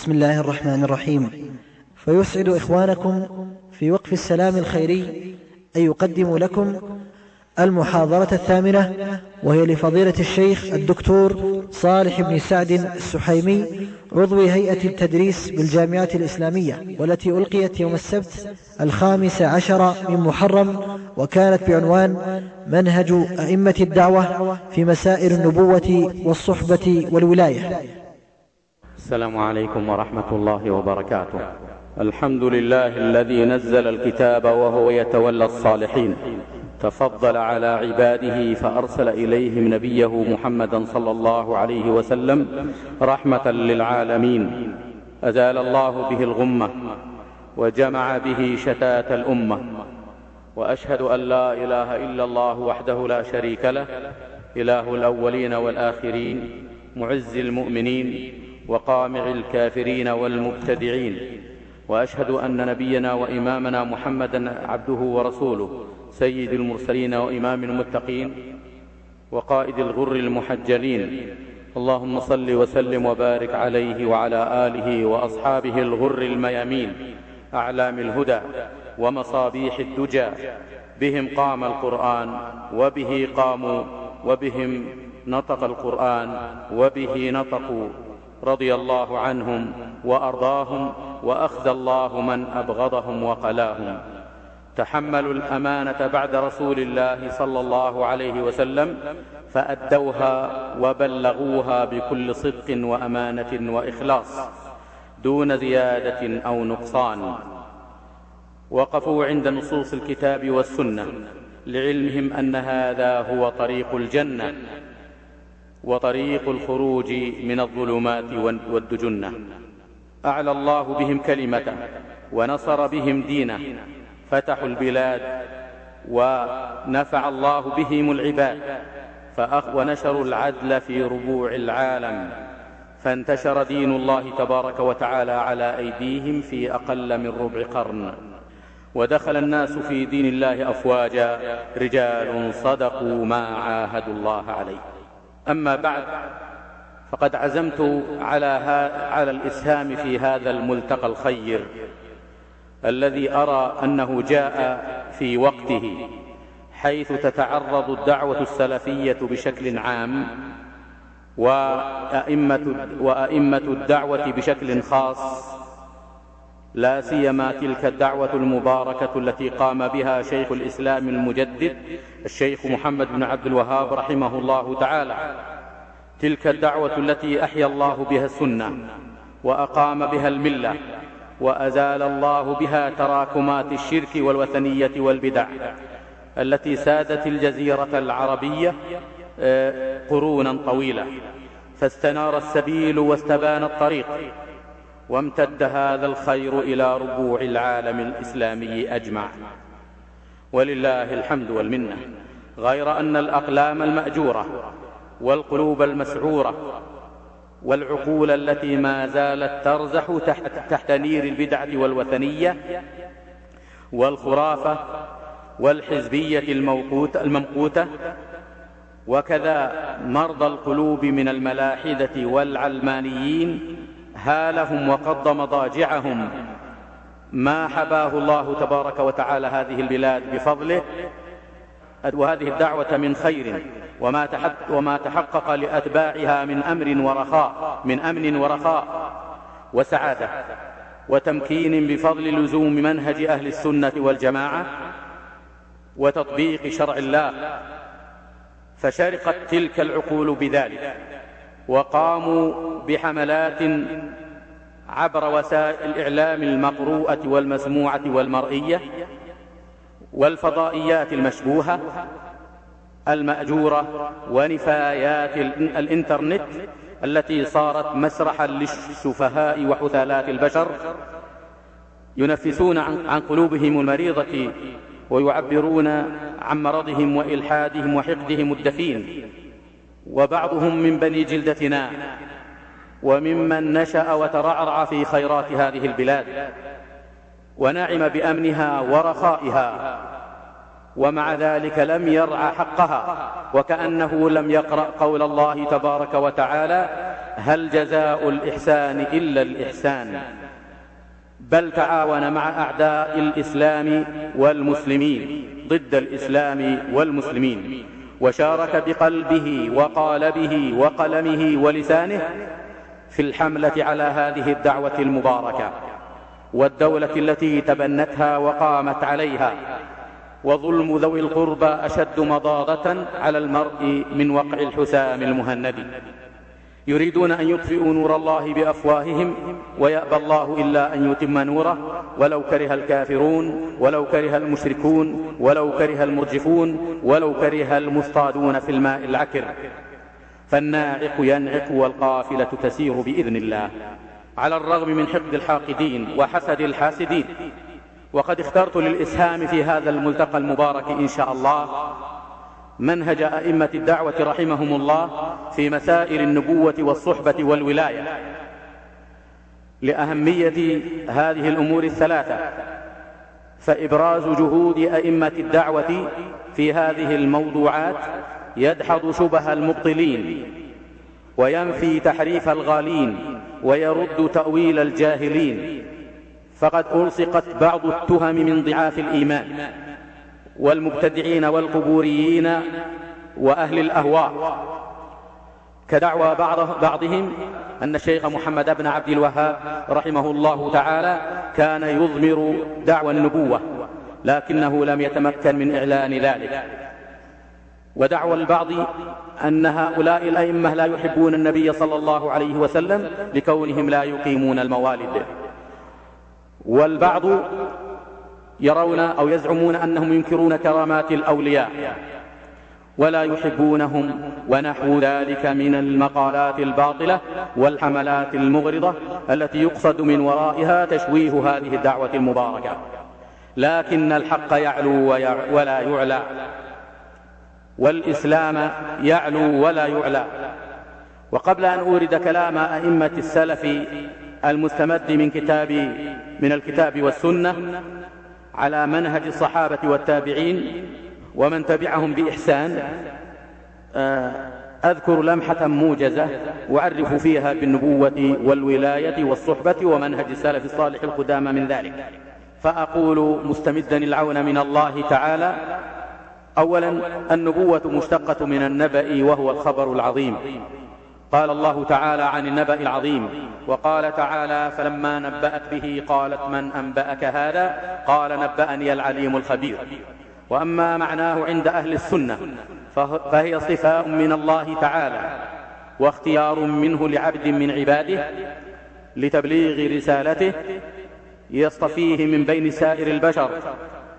بسم الله الرحمن الرحيم. فيسعد إخوانكم في وقف السلام الخيري أن يقدم لكم المحاضرة الثامنة وهي لفضيلة الشيخ الدكتور صالح بن سعد السحيمي عضو هيئة التدريس بالجامعات الإسلامية والتي ألقيت يوم السبت الخامس عشر من محرم وكانت بعنوان منهج أئمة الدعوة في مسائل النبوة والصحبة والولاية. السلام عليكم ورحمة الله وبركاته. الحمد لله الذي نزل الكتاب وهو يتولى الصالحين. تفضل على عباده فأرسل إليهم نبيه محمدا صلى الله عليه وسلم رحمة للعالمين. أزال الله به الغمة وجمع به شتات الأمة. وأشهد أن لا إله إلا الله وحده لا شريك له إله الأولين والآخرين معز المؤمنين وقامع الكافرين والمبتدعين. وأشهد أن نبينا وإمامنا محمدا عبده ورسوله سيد المرسلين وإمام المتقين وقائد الغر المحجلين. اللهم صل وسلم وبارك عليه وعلى آله وأصحابه الغر الميامين أعلام الهدى ومصابيح الدجى. بهم قام القرآن وبه قاموا وبهم نطق القرآن وبه نطقوا. رضي الله عنهم وأرضاهم وأخذ الله من أبغضهم وقلاهم. تحملوا الأمانة بعد رسول الله صلى الله عليه وسلم فأدوها وبلغوها بكل صدق وأمانة وإخلاص دون زيادة أو نقصان. وقفوا عند نصوص الكتاب والسنة لعلمهم أن هذا هو طريق الجنة. وطريق الخروج من الظلمات والدجنة. أعلى الله بهم كلمته ونصر بهم دينه. فتحوا البلاد ونفع الله بهم العباد. ونشروا العدل في ربوع العالم. فانتشر دين الله تبارك وتعالى على أيديهم في أقل من ربع قرن. ودخل الناس في دين الله أفواجا. رجال صدقوا ما عاهدوا الله عليه. أما بعد فقد عزمت على, على الإسهام في هذا الملتقى الخير الذي أرى أنه جاء في وقته حيث تتعرض الدعوة السلفية بشكل عام وأئمة, وأئمة الدعوة بشكل خاص لا سيما تلك الدعوة المباركة التي قام بها شيخ الإسلام المجدد الشيخ محمد بن عبد الوهاب رحمه الله تعالى. تلك الدعوة التي أحيا الله بها السنة وأقام بها الملة وأزال الله بها تراكمات الشرك والوثنية والبدع التي سادت الجزيرة العربية آه، قرونا طويلة فاستنار السبيل واستبان الطريق. وامتد هذا الخير إلى ربوع العالم الإسلامي أجمع ولله الحمد والمنة. غير أن الأقلام المأجورة والقلوب المسعورة والعقول التي ما زالت ترزح تحت, تحت نير البدعة والوثنية والخرافة والحزبية الممقوتة وكذا مرضى القلوب من الملاحدة والعلمانيين هالهم وقض مضاجعهم. ما حباه الله تبارك وتعالى هذه البلاد بفضله. وهذه الدعوة من خير. وما, وما تحقق لأتباعها من أمر ورخاء من أمن ورخاء وسعادة وتمكين بفضل لزوم منهج أهل السنة والجماعة وتطبيق شرع الله. فشرقت تلك العقول بذلك. وقاموا بحملات عبر وسائل الإعلام المقروءة والمسموعة والمرئية والفضائيات المشبوهة المأجورة ونفايات الإنترنت التي صارت مسرحا للسفهاء وحثالات البشر ينفسون عن قلوبهم المريضة ويعبرون عن مرضهم وإلحادهم وحقدهم الدفين. وبعضهم من بني جلدتنا وممن نشأ وترعرع في خيرات هذه البلاد ونعم بأمنها ورخائها ومع ذلك لم يرعى حقها وكأنه لم يقرأ قول الله تبارك وتعالى هل جزاء الإحسان إلا الإحسان بل تعاون مع أعداء الإسلام والمسلمين ضد الإسلام والمسلمين وشارك بقلبه وقالبه وقلمه ولسانه في الحملة على هذه الدعوة المباركة والدولة التي تبنتها وقامت عليها. وظلم ذوي القربى أشد مضاضة على المرء من وقع الحسام المهند يريدون أن يطفئوا نور الله بأفواههم ويأبى الله إلا أن يتم نوره. ولو كره الكافرون ولو كره المشركون ولو كره المرجفون ولو كره المصطادون في الماء العكر. فالناعق ينعق والقافلة تسير بإذن الله. على الرغم من حقد الحاقدين وحسد الحاسدين. وقد اخترت للإسهام في هذا الملتقى المبارك إن شاء الله منهج أئمة الدعوة رحمهم الله في مسائل النبوة والصحبة والولاية. لأهمية هذه الأمور الثلاثة فإبراز جهود أئمة الدعوة في هذه الموضوعات يدحض شبه المبطلين وينفي تحريف الغالين ويرد تأويل الجاهلين فقد ألصقت بعض التهم من ضعاف الإيمان. والمبتدعين والقبوريين وأهل الأهواء. كدعوى بعض بعضهم أن الشيخ محمد بن عبد الوهاب رحمه الله تعالى كان يضمر دعوى النبوة لكنه لم يتمكن من إعلان ذلك. ودعوى البعض أن هؤلاء الأئمة لا يحبون النبي صلى الله عليه وسلم لكونهم لا يقيمون الموالد والبعض يرون أو يزعمون أنهم ينكرون كرامات الأولياء. ولا يحبونهم ونحو ذلك من المقالات الباطلة والحملات المغرضة التي يقصد من ورائها تشويه هذه الدعوة المباركة. لكن الحق يعلو ولا يعلى. والإسلام يعلو ولا يعلى. وقبل أن أورد كلام أئمة السلف المستمد من كتاب من الكتاب والسنة على منهج الصحابة والتابعين ومن تبعهم بإحسان. آه، أذكر لمحة موجزة وأعرف فيها بالنبوة والولاية والصحبة ومنهج السلف الصالح القدامى من ذلك. فأقول مستمدا العون من الله تعالى. أولا النبوة مشتقة من النبأ وهو الخبر العظيم. قال الله تعالى عن النبأ العظيم وقال تعالى فلما نبأت به قالت من أنبأك هذا؟ قال نبأني العليم الخبير. وأما معناه عند أهل السنة فهي صفاء من الله تعالى واختيار منه لعبد من عباده لتبليغ رسالته يصطفيه من بين سائر البشر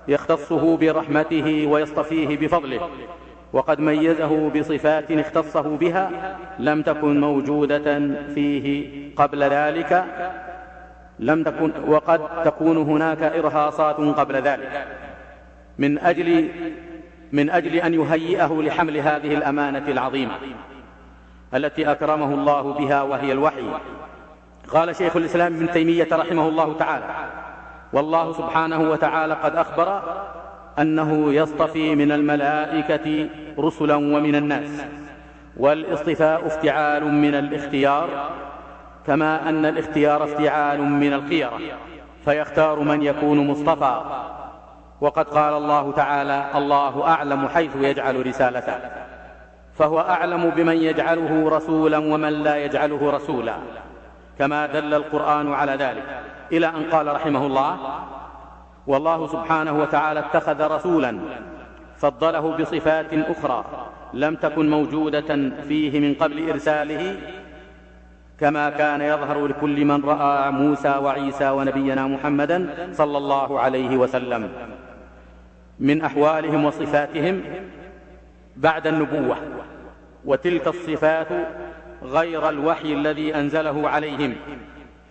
يختصه برحمته ويصطفيه بفضله. وقد ميزه بصفات اختصه بها لم تكن موجودة فيه قبل ذلك لم تكن وقد تكون هناك إرهاصات قبل ذلك. من أجل من أجل أن يهيئه لحمل هذه الأمانة العظيمة التي أكرمه الله بها وهي الوحي. قال شيخ الإسلام ابن تيمية رحمه الله تعالى والله سبحانه وتعالى قد أخبر أنه يصطفي من الملائكة رسلا ومن الناس والاصطفاء افتعال من الاختيار كما أن الاختيار افتعال من الخيرة فيختار من يكون مصطفى. وقد قال الله تعالى الله أعلم حيث يجعل رسالته فهو أعلم بمن يجعله رسولا ومن لا يجعله رسولا كما دل القرآن على ذلك. إلى أن قال رحمه الله والله سبحانه وتعالى اتخذ رسولا فضله بصفات أخرى لم تكن موجودة فيه من قبل إرساله كما كان يظهر لكل من رأى موسى وعيسى ونبينا محمدا صلى الله عليه وسلم من أحوالهم وصفاتهم بعد النبوة وتلك الصفات غير الوحي الذي أنزله عليهم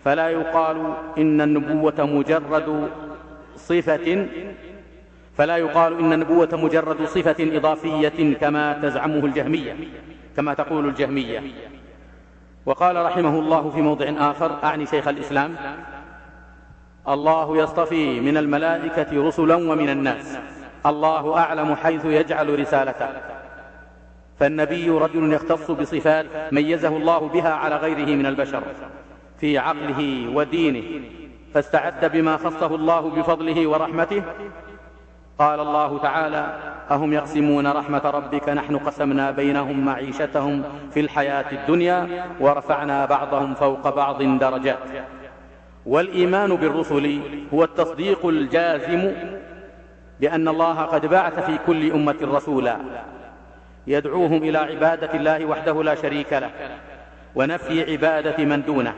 فلا يقال إن النبوة مجرد صفة فلا يقال إن النبوة مجرد صفة إضافية كما تزعمه الجهمية كما تقول الجهمية. وقال رحمه الله في موضع آخر أعني شيخ الإسلام الله يصطفي من الملائكة رسلا ومن الناس. الله أعلم حيث يجعل رسالته. فالنبي رجل يختص بصفات ميزه الله بها على غيره من البشر في عقله ودينه. فاستعد بما خصه الله بفضله ورحمته. قال الله تعالى أهم يقسمون رحمة ربك نحن قسمنا بينهم معيشتهم في الحياة الدنيا ورفعنا بعضهم فوق بعض درجات. والإيمان بالرسل هو التصديق الجازم بأن الله قد بعث في كل أمة رسولا يدعوهم إلى عبادة الله وحده لا شريك له ونفي عبادة من دونه.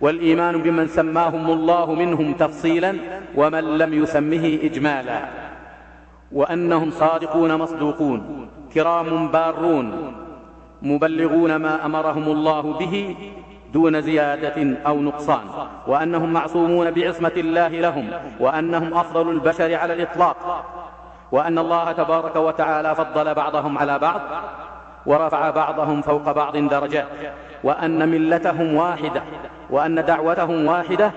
والإيمان بمن سماهم الله منهم تفصيلا ومن لم يسمه إجمالا. وأنهم صادقون مصدوقون كرام بارون مبلغون ما أمرهم الله به دون زيادة أو نقصان. وأنهم معصومون بعصمة الله لهم وأنهم أفضل البشر على الإطلاق. وأن الله تبارك وتعالى فضل بعضهم على بعض ورفع بعضهم فوق بعض درجات وأن ملتهم واحدة وأن دعوتهم واحدة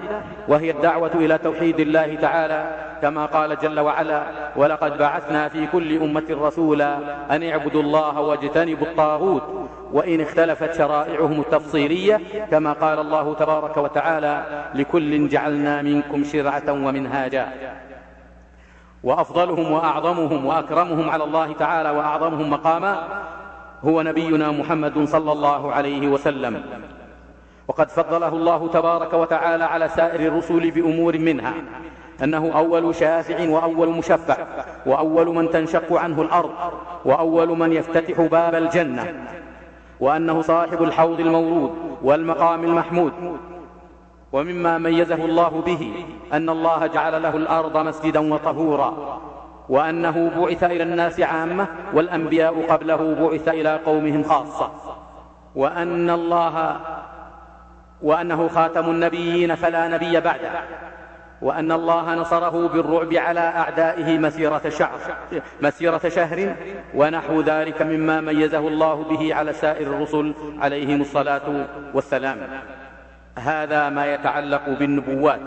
وهي الدعوة إلى توحيد الله تعالى كما قال جل وعلا ولقد بعثنا في كل أمة رسولا أن اعبدوا الله واجتنبوا الطاغوت وإن اختلفت شرائعهم التفصيلية كما قال الله تبارك وتعالى لكل جعلنا منكم شرعة ومنهاجا وأفضلهم وأعظمهم وأكرمهم على الله تعالى وأعظمهم مقاما هو نبينا محمد صلى الله عليه وسلم. وقد فضله الله تبارك وتعالى على سائر الرسل بأمور منها أنه أول شافع وأول مشفع وأول من تنشق عنه الأرض وأول من يفتتح باب الجنة وأنه صاحب الحوض المورود والمقام المحمود. ومما ميزه الله به أن الله جعل له الأرض مسجدا وطهورا وأنه بعث إلى الناس عامة والأنبياء قبله بعث إلى قومهم خاصة وأن الله وأنه خاتم النبيين فلا نبي بعده وأن الله نصره بالرعب على أعدائه مسيرة شهر, مسيرة شهر ونحو ذلك مما ميزه الله به على سائر الرسل عليهم الصلاة والسلام. هذا ما يتعلق بالنبوات.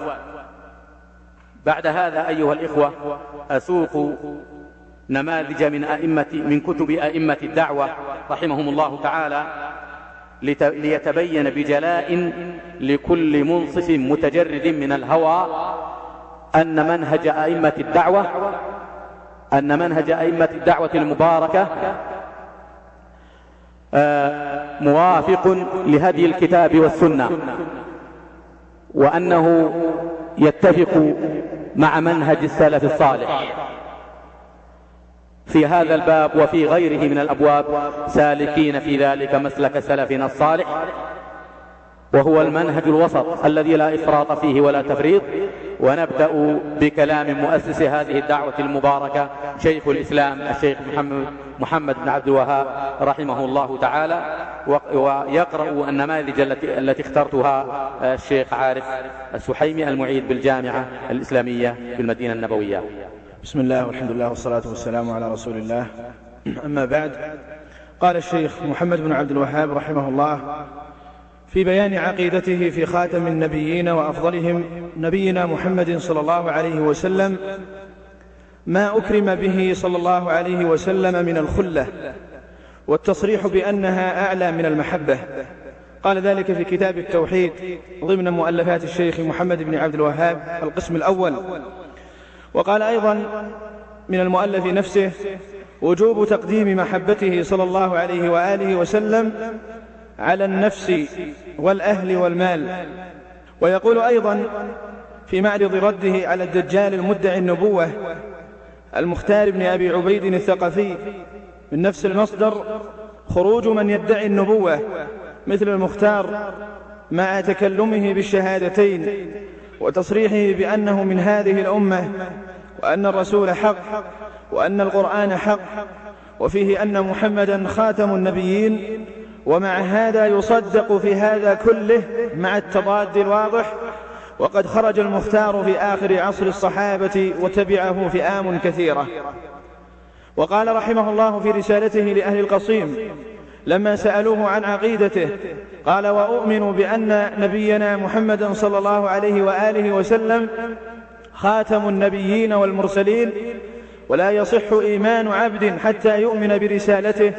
بعد هذا أيها الإخوة أسوق نماذج من أئمة من كتب أئمة الدعوة رحمهم الله تعالى ليتبين بجلاء لكل منصف متجرد من الهوى أن منهج أئمة الدعوة أن منهج أئمة الدعوة المباركة آه، موافق لهدي الكتاب والسنة وأنه يتفق مع منهج السلف الصالح. في هذا الباب وفي غيره من الأبواب سالكين في ذلك مسلك سلفنا الصالح وهو المنهج الوسط الذي لا إفراط فيه ولا تفريط. ونبدأ بكلام مؤسس هذه الدعوة المباركة شيخ الإسلام الشيخ محمد, محمد بن عبد الوهاب رحمه الله تعالى. ويقرأ النماذج التي, اخترتها الشيخ عارف السحيمي المعيد بالجامعة الإسلامية بالمدينة النبوية. بسم الله والحمد لله والصلاة والسلام على رسول الله. أما بعد قال الشيخ محمد بن عبد الوهاب رحمه الله في بيان عقيدته في خاتم النبيين وأفضلهم نبينا محمد صلى الله عليه وسلم ما أكرم به صلى الله عليه وسلم من الخلة والتصريح بأنها أعلى من المحبة. قال ذلك في كتاب التوحيد ضمن مؤلفات الشيخ محمد بن عبد الوهاب القسم الأول. وقال أيضا من المؤلف نفسه وجوب تقديم محبته صلى الله عليه وآله وسلم على النفس والأهل والمال. ويقول أيضا في معرض رده على الدجال المدعي النبوة المختار بن أبي عبيد الثقفي من نفس المصدر خروج من يدعي النبوة مثل المختار مع تكلمه بالشهادتين. وتصريحه بأنه من هذه الأمة وأن الرسول حق وأن القرآن حق وفيه أن محمدا خاتم النبيين ومع هذا يصدق في هذا كله مع التضاد الواضح وقد خرج المختار في آخر عصر الصحابة وتبعه فئام كثيرة. وقال رحمه الله في رسالته لأهل القصيم لما سألوه عن عقيدته قال وأؤمن بأن نبينا محمدا صلى الله عليه وآله وسلم خاتم النبيين والمرسلين ولا يصح إيمان عبد حتى يؤمن برسالته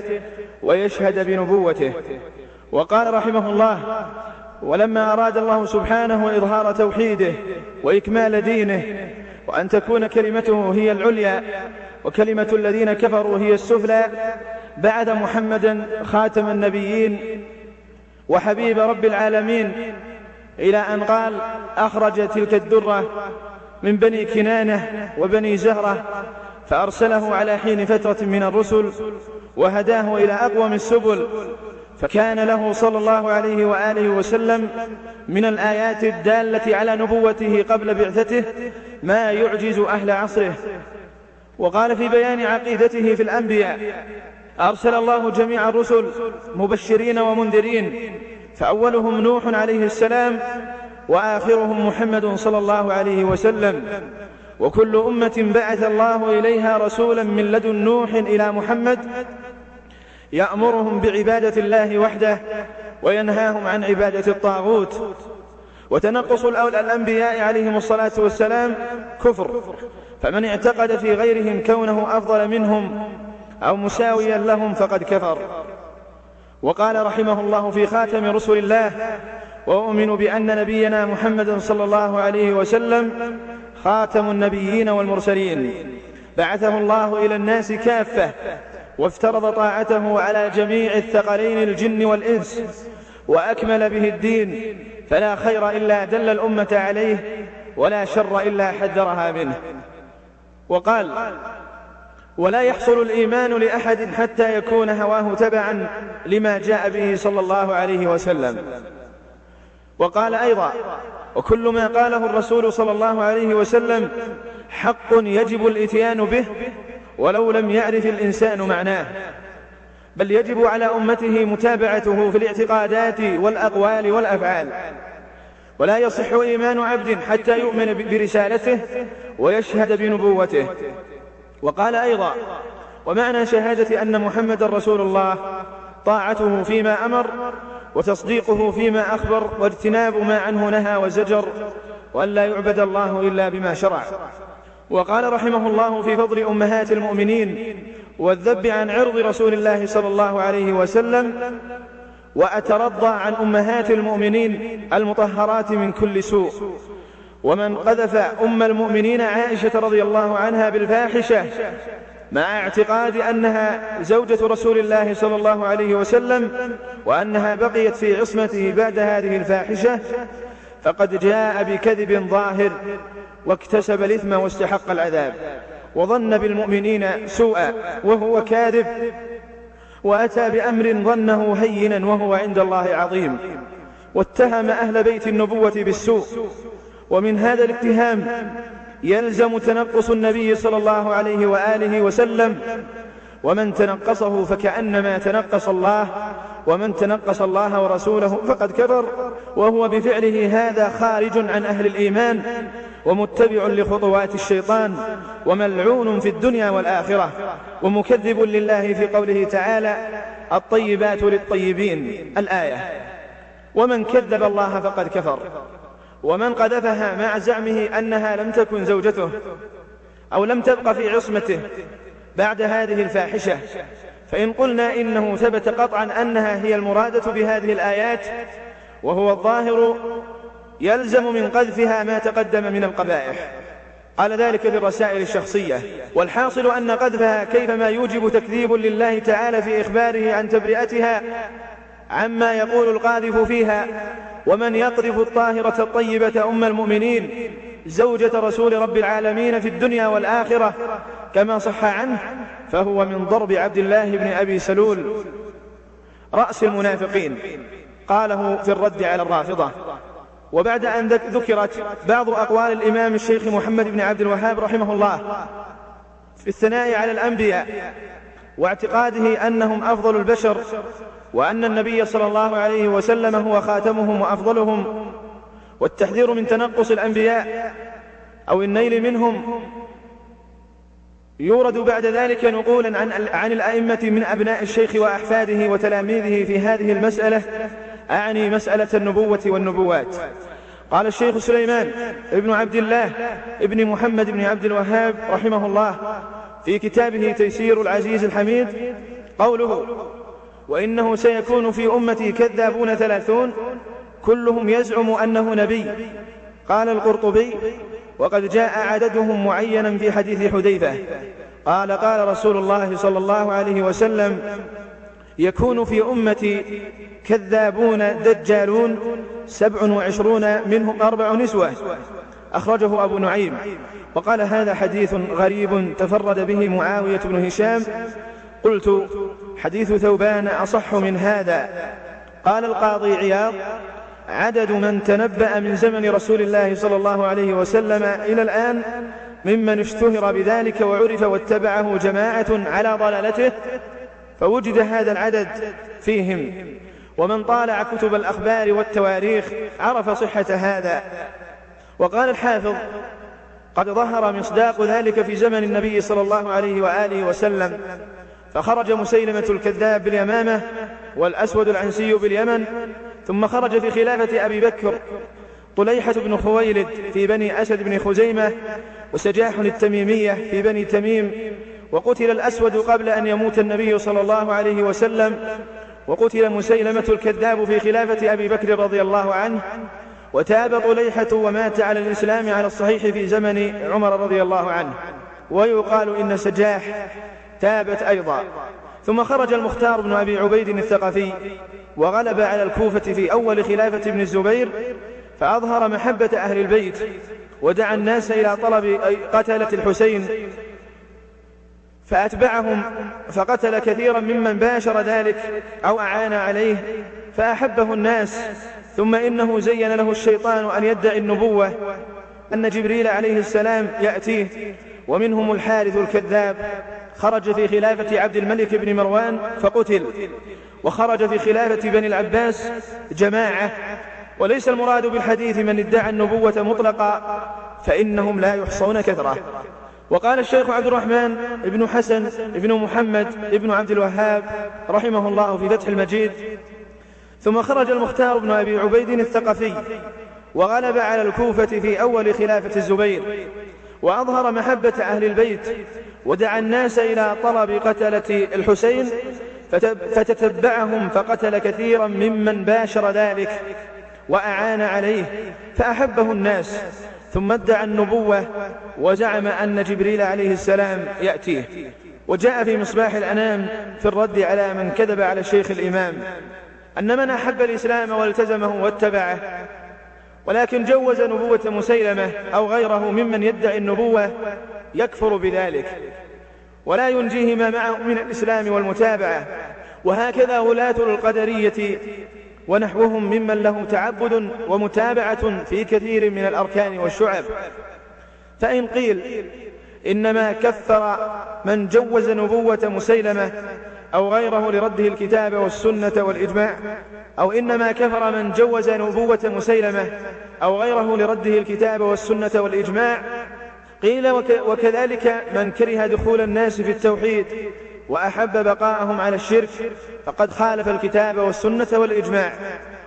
ويشهد بنبوته. وقال رحمه الله ولما أراد الله سبحانه إظهار توحيده وإكمال دينه وأن تكون كلمته هي العليا وكلمة الذين كفروا هي السفلى بعد محمدا خاتم النبيين وحبيب رب العالمين إلى أن قال أخرج تلك الدرة من بني كنانة وبني زهرة فأرسله على حين فترة من الرسل وهداه إلى أقوم السبل فكان له صلى الله عليه وآله وسلم من الآيات الدالة على نبوته قبل بعثته ما يعجز أهل عصره. وقال في بيان عقيدته في الأنبياء أرسل الله جميع الرسل مبشرين ومنذرين فأولهم نوح عليه السلام وآخرهم محمد صلى الله عليه وسلم. وكل أمة بعث الله إليها رسولا من لدن نوح إلى محمد يأمرهم بعبادة الله وحده وينهاهم عن عبادة الطاغوت. وتنقص الأنبياء عليهم الصلاة والسلام كفر فمن اعتقد في غيرهم كونه أفضل منهم أو مساويا لهم فقد كفر. وقال رحمه الله في خاتم رسل الله وأؤمن بأن نبينا محمد صلى الله عليه وسلم خاتم النبيين والمرسلين. بعثه الله إلى الناس كافة وافترض طاعته على جميع الثقلين الجن والإنس وأكمل به الدين. فلا خير إلا دل الأمة عليه ولا شر إلا حذرها منه. وقال ولا يحصل الإيمان لأحد حتى يكون هواه تبعا لما جاء به صلى الله عليه وسلم. وقال أيضا وكل ما قاله الرسول صلى الله عليه وسلم حق يجب الإتيان به ولو لم يعرف الإنسان معناه. بل يجب على أمته متابعته في الاعتقادات والأقوال والأفعال. ولا يصح إيمان عبد حتى يؤمن برسالته ويشهد بنبوته. وقال أيضا ومعنى شهادة أن محمد رسول الله طاعته فيما أمر وتصديقه فيما أخبر واجتناب ما عنه نهى وزجر وأن لا يعبد الله إلا بما شرع. وقال رحمه الله في فضل أمهات المؤمنين والذب عن عرض رسول الله صلى الله عليه وسلم وأترضى عن أمهات المؤمنين المطهرات من كل سوء. ومن قذف أم المؤمنين عائشة رضي الله عنها بالفاحشة مع اعتقاد أنها زوجة رسول الله صلى الله عليه وسلم وأنها بقيت في عصمته بعد هذه الفاحشة فقد جاء بكذب ظاهر واكتسب الإثم واستحق العذاب وظن بالمؤمنين سوءا وهو كاذب وأتى بأمر ظنه هينا وهو عند الله عظيم واتهم أهل بيت النبوة بالسوء ومن هذا الاتهام يلزم تنقص النبي صلى الله عليه وآله وسلم. ومن تنقصه فكأنما تنقص الله ومن تنقص الله ورسوله فقد كفر وهو بفعله هذا خارج عن أهل الإيمان ومتبع لخطوات الشيطان وملعون في الدنيا والآخرة ومكذب لله في قوله تعالى الطيبات للطيبين. الآية ومن كذب الله فقد كفر. ومن قذفها مع زعمه أنها لم تكن زوجته أو لم تبق في عصمته بعد هذه الفاحشة فإن قلنا إنه ثبت قطعا أنها هي المرادة بهذه الآيات وهو الظاهر يلزم من قذفها ما تقدم من القبائح. قال ذلك في الرسائل الشخصية. والحاصل أن قذفها كيفما يوجب تكذيب لله تعالى في إخباره عن تبرئتها عما يقول القاذف فيها ومن يقذف الطاهرة الطيبة أم المؤمنين زوجة رسول رب العالمين في الدنيا والآخرة كما صح عنه فهو من ضرب عبد الله بن أبي سلول. رأس المنافقين. قاله في الرد على الرافضة. وبعد أن ذكرت بعض أقوال الإمام الشيخ محمد بن عبد الوهاب رحمه الله في الثناء على الأنبياء واعتقاده أنهم أفضل البشر وأن النبي صلى الله عليه وسلم هو خاتمهم وأفضلهم والتحذير من تنقص الأنبياء أو النيل منهم. يورد بعد ذلك نقولا عن, عن الأئمة من أبناء الشيخ وأحفاده وتلاميذه في هذه المسألة أعني مسألة النبوة والنبوات. قال الشيخ سليمان ابن عبد الله ابن محمد بن عبد الوهاب رحمه الله في كتابه تيسير العزيز الحميد قوله وإنه سيكون في أمتي كذابون ثلاثون كلهم يزعم أنه نبي. قال القرطبي وقد جاء عددهم معينا في حديث حذيفة. قال قال رسول الله صلى الله عليه وسلم يكون في أمتي كذابون دجالون سبع وعشرون منهم أربع نسوة. أخرجه أبو نعيم. وقال هذا حديث غريب تفرد به معاوية بن هشام قلت حديث ثوبان أصح من هذا. قال القاضي عياض عدد من تنبأ من زمن رسول الله صلى الله عليه وسلم إلى الآن ممن اشتهر بذلك وعرف واتبعه جماعة على ضلالته فوجد هذا العدد فيهم. ومن طالع كتب الأخبار والتواريخ عرف صحة هذا. وقال الحافظ قد ظهر مصداق ذلك في زمن النبي صلى الله عليه وآله وسلم. فخرج مسيلمة الكذاب باليمامة والأسود العنسي باليمن ثم خرج في خلافة أبي بكر طليحة بن خويلد في بني أسد بن خزيمة وسجاح التميمية في بني تميم وقتل الأسود قبل أن يموت النبي صلى الله عليه وسلم وقتل مسيلمة الكذاب في خلافة أبي بكر رضي الله عنه وتاب طليحة ومات على الإسلام على الصحيح في زمن عمر رضي الله عنه. ويقال إن سجاح تابت أيضا. ثم خرج المختار بن أبي عبيد الثقفي وغلب على الكوفة في أول خلافة ابن الزبير فأظهر محبة أهل البيت ودعا الناس إلى طلب قتلة الحسين فأتبعهم فقتل كثيرا ممن باشر ذلك أو أعان عليه فأحبه الناس ثم إنه زين له الشيطان أن يدعي النبوة أن جبريل عليه السلام يأتيه ومنهم الحارث الكذاب. خرج في خلافة عبد الملك بن مروان فقتل. وخرج في خلافة بني العباس جماعة. وليس المراد بالحديث من ادعى النبوة مطلقا فإنهم لا يحصون كثرة. وقال الشيخ عبد الرحمن بن حسن بن محمد بن عبد الوهاب رحمه الله في فتح المجيد. ثم خرج المختار بن أبي عبيد الثقفي وغلب على الكوفة في أول خلافة الزبير. وأظهر محبة أهل البيت ودعا الناس إلى طلب قتلة الحسين فتتبعهم فقتل كثيرا ممن باشر ذلك وأعان عليه فأحبه الناس ثم ادعى النبوة وزعم أن جبريل عليه السلام يأتيه وجاء في مصباح الأنام في الرد على من كذب على الشيخ الإمام أن من أحب الإسلام والتزمه واتبعه ولكن جوز نبوة مسيلمة أو غيره ممن يدعي النبوة يكفر بذلك. ولا ينجيه ما معه من الإسلام والمتابعة. وهكذا ولاة القدرية ونحوهم ممن له تعبد ومتابعة في كثير من الأركان والشعب. فإن قيل إنما كفر من جوز نبوة مسيلمة أو غيره لرده الكتاب والسنة والإجماع أو إنما كفر من جوز نبوة مسيلمة أو غيره لرده الكتاب والسنة والإجماع. قيل وكذلك من كره دخول الناس في التوحيد وأحب بقاءهم على الشرك فقد خالف الكتاب والسنة والإجماع.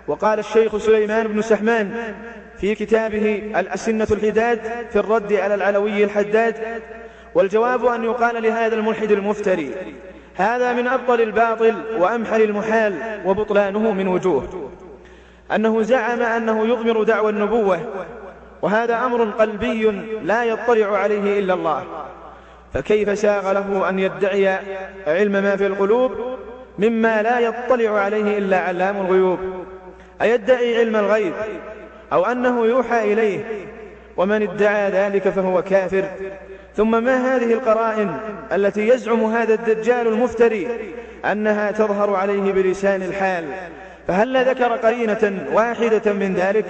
وقال الشيخ سليمان بن سحمان في كتابه الأسنة الحداد في الرد على العلوي الحداد والجواب أن يقال لهذا الملحد المفتري. هذا من أبطل الباطل وأمحل المحال وبطلانه من وجوه. أنه زعم أنه يضمر دعوى النبوة وهذا أمر قلبي لا يطلع عليه إلا الله. فكيف ساغ له أن يدعي علم ما في القلوب مما لا يطلع عليه إلا علام الغيوب؟ أيدعي علم الغيب أو أنه يوحى إليه؟ ومن ادعى ذلك فهو كافر. ثم ما هذه القرائن التي يزعم هذا الدجال المفتري أنها تظهر عليه بلسان الحال؟ فهل ذكر قرينة واحدة من ذلك؟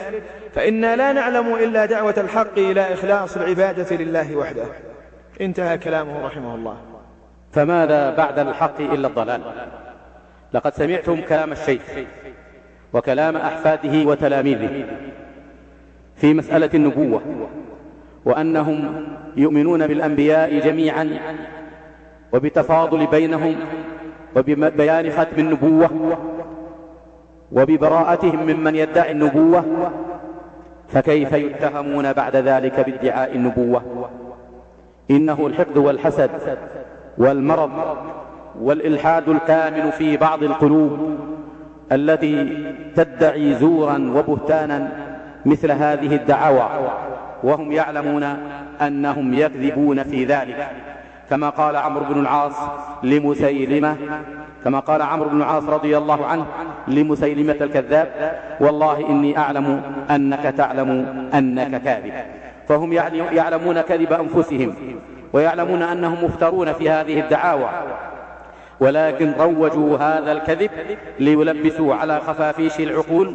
فإنا لا نعلم إلا دعوة الحق إلى إخلاص العبادة لله وحده. انتهى كلامه رحمه الله. فماذا بعد الحق إلا الضلال؟ لقد سمعتم كلام الشيخ وكلام أحفاده وتلاميذه في مسألة النبوة. وأنهم يؤمنون بالأنبياء جميعا وبتفاضل بينهم وببيان ختم النبوة وببراءتهم ممن يدعي النبوة فكيف يتهمون بعد ذلك بادعاء النبوة؟ إنه الحقد والحسد والمرض والإلحاد الكامل في بعض القلوب التي تدعي زورا وبهتانا مثل هذه الدعاوى. وهم يعلمون أنهم يكذبون في ذلك. كما قال عمرو بن العاص لمسيلمة كما قال عمرو بن العاص رضي الله عنه لمسيلمة الكذاب والله إني أعلم أنك تعلم أنك كاذب. فهم يعلمون كذب أنفسهم ويعلمون أنهم مفترون في هذه الدعاوى. ولكن روجوا هذا الكذب ليلبسوا على خفافيش العقول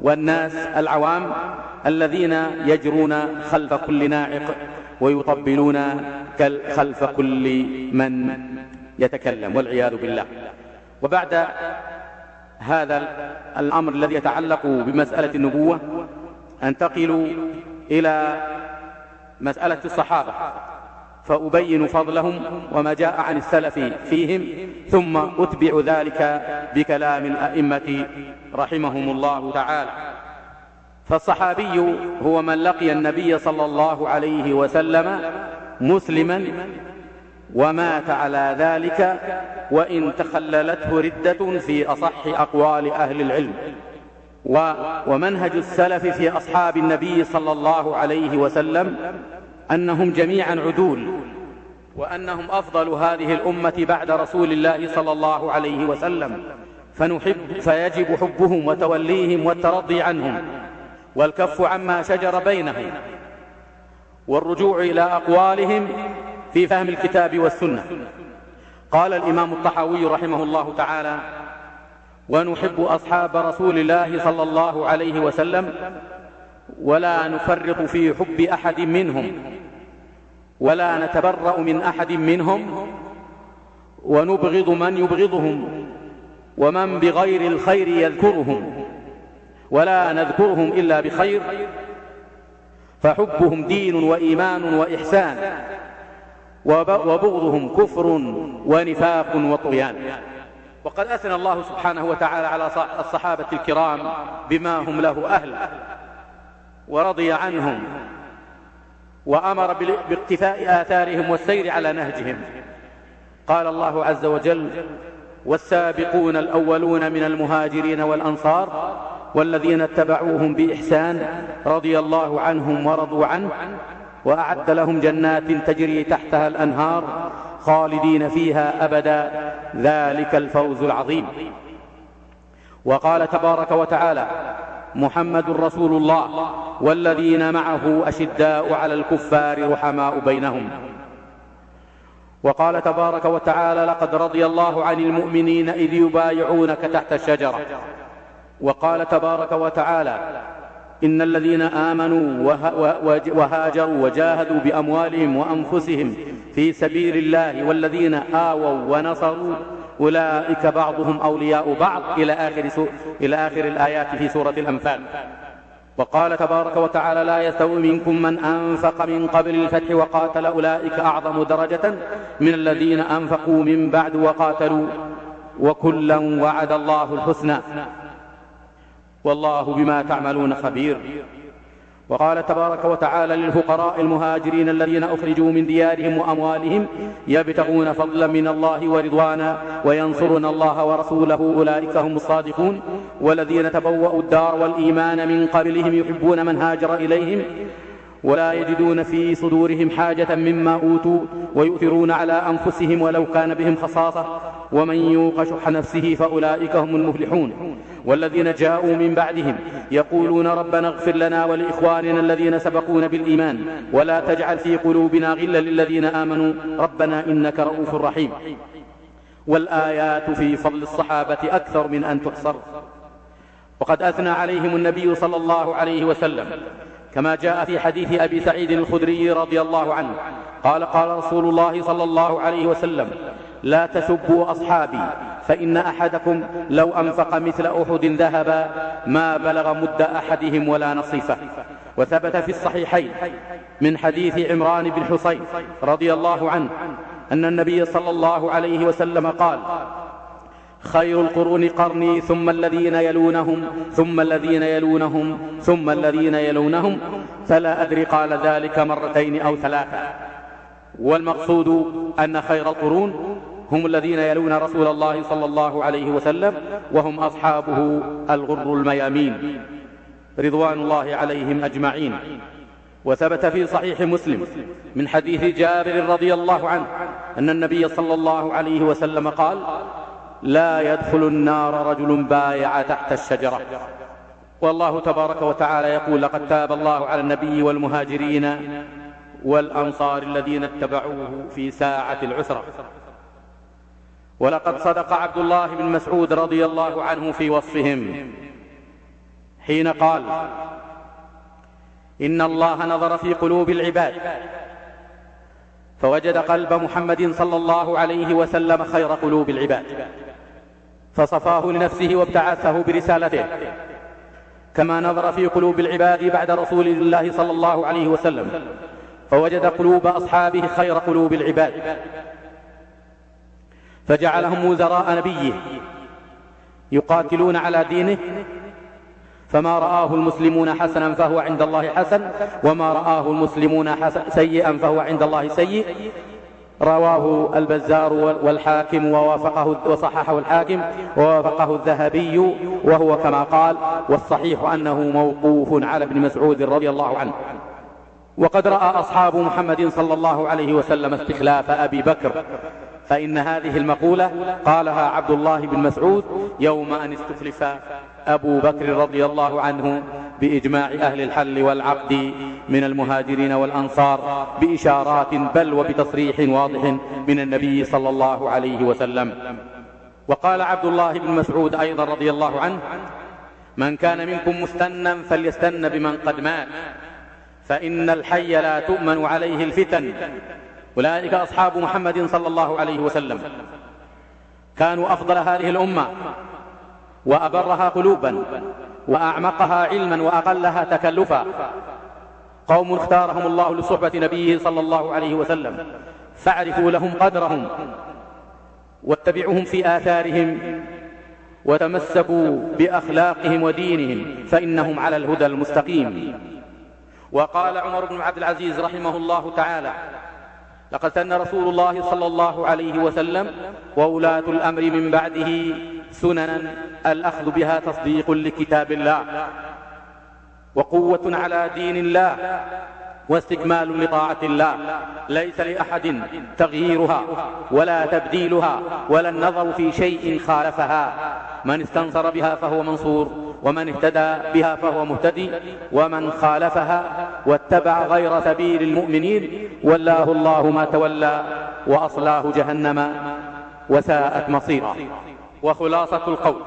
والناس العوام الذين يجرون خلف كل ناعق ويطبلون خلف كل من يتكلم والعياذ بالله. وبعد هذا الأمر الذي يتعلق بمسألة النبوة أنتقل إلى مسألة الصحابة. فأبين فضلهم وما جاء عن السلف فيهم ثم أتبع ذلك بكلام الأئمة رحمهم الله تعالى. فالصحابي هو من لقي النبي صلى الله عليه وسلم مسلما ومات على ذلك وإن تخللته ردة في أصح أقوال أهل العلم. ومنهج السلف في أصحاب النبي صلى الله عليه وسلم أنهم جميعا عدول وأنهم أفضل هذه الأمة بعد رسول الله صلى الله عليه وسلم. فنحب فيجب حبهم وتوليهم والترضي عنهم والكف عما شجر بينهم والرجوع إلى أقوالهم في فهم الكتاب والسنة. قال الإمام الطحاوي رحمه الله تعالى ونحب أصحاب رسول الله صلى الله عليه وسلم ولا نفرط في حب أحد منهم ولا نتبرأ من أحد منهم ونبغض من يبغضهم ومن بغير الخير يذكرهم ولا نذكرهم إلا بخير فحبهم دين وإيمان وإحسان وبغضهم كفر ونفاق وطغيان. وقد أثنى الله سبحانه وتعالى على الصحابة الكرام بما هم له أهل ورضي عنهم. وأمر باقتفاء آثارهم والسير على نهجهم. قال الله عز وجل والسابقون الأولون من المهاجرين والأنصار والذين اتبعوهم بإحسان رضي الله عنهم ورضوا عنه وأعد لهم جنات تجري تحتها الأنهار خالدين فيها أبدا. ذلك الفوز العظيم. وقال تبارك وتعالى محمد رسول الله والذين معه أشداء على الكفار رحماء بينهم. وقال تبارك وتعالى لقد رضي الله عن المؤمنين إذ يبايعونك تحت الشجرة. وقال تبارك وتعالى إن الذين آمنوا وهاجروا وجاهدوا بأموالهم وأنفسهم في سبيل الله والذين آووا ونصروا أولئك بعضهم أولياء بعض إلى آخر, إلى آخر الآيات في سورة الأنفال. وقال تبارك وتعالى لا يستوي منكم من أنفق من قبل الفتح وقاتل أولئك أعظم درجة من الذين أنفقوا من بعد وقاتلوا وكلا وعد الله الحسنى. والله بما تعملون خبير. وقال تبارك وتعالى للفقراء المهاجرين الذين أخرجوا من ديارهم وأموالهم يبتغون فضلا من الله ورضوانا وينصرون الله ورسوله أولئك هم الصادقون والذين تبوأوا الدار والإيمان من قبلهم يحبون من هاجر إليهم ولا يجدون في صدورهم حاجة مما أوتوا ويؤثرون على أنفسهم ولو كان بهم خصاصة. ومن يوق شح نفسه فأولئك هم المفلحون. والذين جاءوا من بعدهم يقولون ربنا اغفر لنا ولإخواننا الذين سبقونا بالإيمان. ولا تجعل في قلوبنا غلا للذين آمنوا. ربنا إنك رؤوف رحيم. والآيات في فضل الصحابة أكثر من أن تحصر. وقد أثنى عليهم النبي صلى الله عليه وسلم. كما جاء في حديث أبي سعيد الخدري رضي الله عنه. قال قال رسول الله صلى الله عليه وسلم لا تسبوا أصحابي فإن أحدكم لو أنفق مثل أحد ذهبا ما بلغ مد أحدهم ولا نصيفه. وثبت في الصحيحين من حديث عمران بن حصين رضي الله عنه أن النبي صلى الله عليه وسلم قال خير القرون قرني ثم الذين يلونهم ثم الذين يلونهم ثم الذين يلونهم. فلا أدري قال ذلك مرتين أو ثلاثة. والمقصود أن خير القرون هم الذين يلون رسول الله صلى الله عليه وسلم وهم أصحابه الغر الميامين. رضوان الله عليهم أجمعين. وثبت في صحيح مسلم من حديث جابر رضي الله عنه أن النبي صلى الله عليه وسلم قال لا يدخل النار رجل بايع تحت الشجرة. والله تبارك وتعالى يقول لقد تاب الله على النبي والمهاجرين والأنصار الذين اتبعوه في ساعة العسرة. ولقد صدق عبد الله بن مسعود رضي الله عنه في وصفهم. حين قال إن الله نظر في قلوب العباد فوجد قلب محمد صلى الله عليه وسلم خير قلوب العباد. فصفاه لنفسه وابتعثه برسالته كما نظر في قلوب العباد بعد رسول الله صلى الله عليه وسلم فوجد قلوب أصحابه خير قلوب العباد فجعلهم وزراء نبيه يقاتلون على دينه فما رآه المسلمون حسنا فهو عند الله حسن وما رآه المسلمون سيئا فهو عند الله سيء رواه البزار والحاكم ووافقه وصححه الحاكم ووافقه الذهبي وهو كما قال والصحيح أنه موقوف على ابن مسعود رضي الله عنه. وقد رأى أصحاب محمد صلى الله عليه وسلم استخلاف أبي بكر. فإن هذه المقولة قالها عبد الله بن مسعود يوم أن استخلف أبو بكر رضي الله عنه بإجماع أهل الحل والعقد من المهاجرين والأنصار بإشارات بل وبتصريح واضح من النبي صلى الله عليه وسلم. وقال عبد الله بن مسعود أيضا رضي الله عنه من كان منكم مستنا فليستن بمن قد مات فإن الحي لا تؤمن عليه الفتن. أولئك أصحاب محمد صلى الله عليه وسلم. كانوا أفضل هذه الأمة. وأبرها قلوبا وأعمقها علما وأقلها تكلفا. قوم اختارهم الله لصحبة نبيه صلى الله عليه وسلم فاعرفوا لهم قدرهم واتبعوهم في آثارهم وتمسكوا بأخلاقهم ودينهم فإنهم على الهدى المستقيم. وقال عمر بن عبد العزيز رحمه الله تعالى لقد سن رسول الله صلى الله عليه وسلم وولاة الأمر من بعده سننا الأخذ بها تصديق لكتاب الله وقوة على دين الله واستكمال لطاعة الله. ليس لأحد تغييرها ولا تبديلها ولا النظر في شيء خالفها. من استنصر بها فهو منصور ومن اهتدى بها فهو مهتدي ومن خالفها واتبع غير سبيل المؤمنين ولاه الله ما تولى وأصلاه جهنم وساءت مصيرا. وخلاصة القول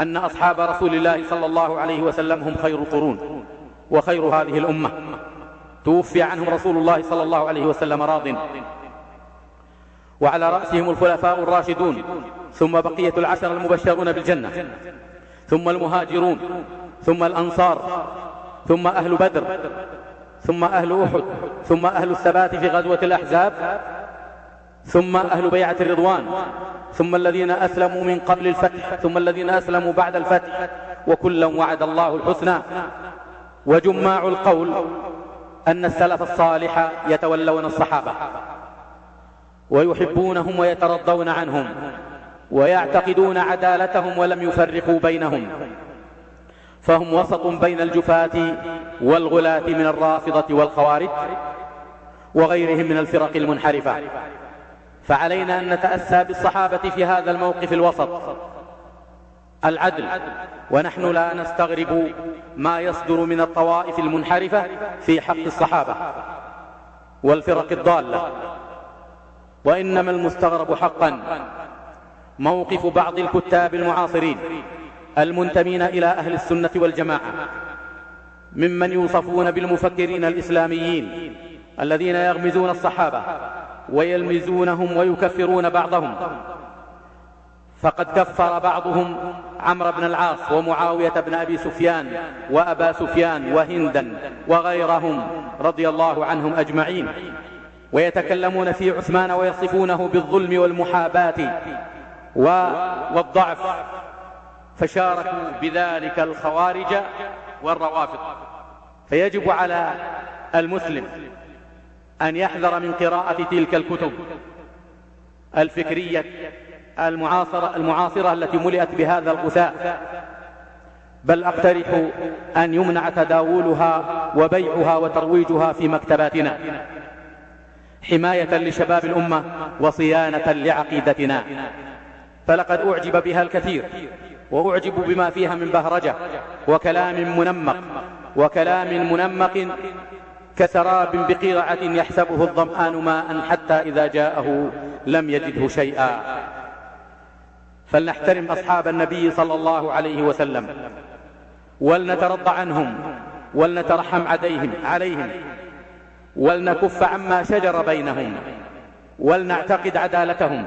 أن أصحاب رسول الله صلى الله عليه وسلم هم خير القرون وخير هذه الأمة. توفي عنهم رسول الله صلى الله عليه وسلم راض. وعلى رأسهم الخلفاء الراشدون ثم بقية العشر المبشرون بالجنة ثم المهاجرون ثم الأنصار ثم أهل بدر ثم أهل أحد ثم أهل الثبات في غزوة الأحزاب ثم أهل بيعة الرضوان ثم الذين أسلموا من قبل الفتح ثم الذين أسلموا بعد الفتح وكلا وعد الله الحسنى. وجماع القول أن السلف الصالح يتولون الصحابة ويحبونهم ويترضون عنهم ويعتقدون عدالتهم ولم يفرقوا بينهم. فهم وسط بين الجفاة والغلاة من الرافضة والخوارج وغيرهم من الفرق المنحرفة. فعلينا أن نتأسى بالصحابة في هذا الموقف الوسط. العدل ونحن لا نستغرب ما يصدر من الطوائف المنحرفة في حق الصحابة والفرق الضالة. وإنما المستغرب حقا موقف بعض الكتاب المعاصرين المنتمين إلى أهل السنة والجماعة ممن يوصفون بالمفكرين الإسلاميين الذين يغمزون الصحابة ويلمزونهم ويكفرون بعضهم. فقد كفر بعضهم عمرو بن العاص ومعاوية بن أبي سفيان وأبا سفيان وهندا وغيرهم رضي الله عنهم أجمعين. ويتكلمون في عثمان ويصفونه بالظلم والمحاباة والضعف. فشاركوا بذلك الخوارج والروافض. فيجب على المسلم أن يحذر من قراءة تلك الكتب الفكرية المعاصرة, المعاصرة التي ملئت بهذا الغثاء. بل أقترح أن يمنع تداولها وبيعها وترويجها في مكتباتنا. حماية لشباب الأمة وصيانة لعقيدتنا. فلقد أعجب بها الكثير وأعجب بما فيها من بهرجة وكلام منمق وكلام منمق كسراب بقيعة يحسبه الظمآن ماء حتى إذا جاءه لم يجده شيئا. فلنحترم أصحاب النبي صلى الله عليه وسلم. ولنترضى عنهم. ولنترحم عليهم. عليهم. ولنكف عما شجر بينهم. ولنعتقد عدالتهم.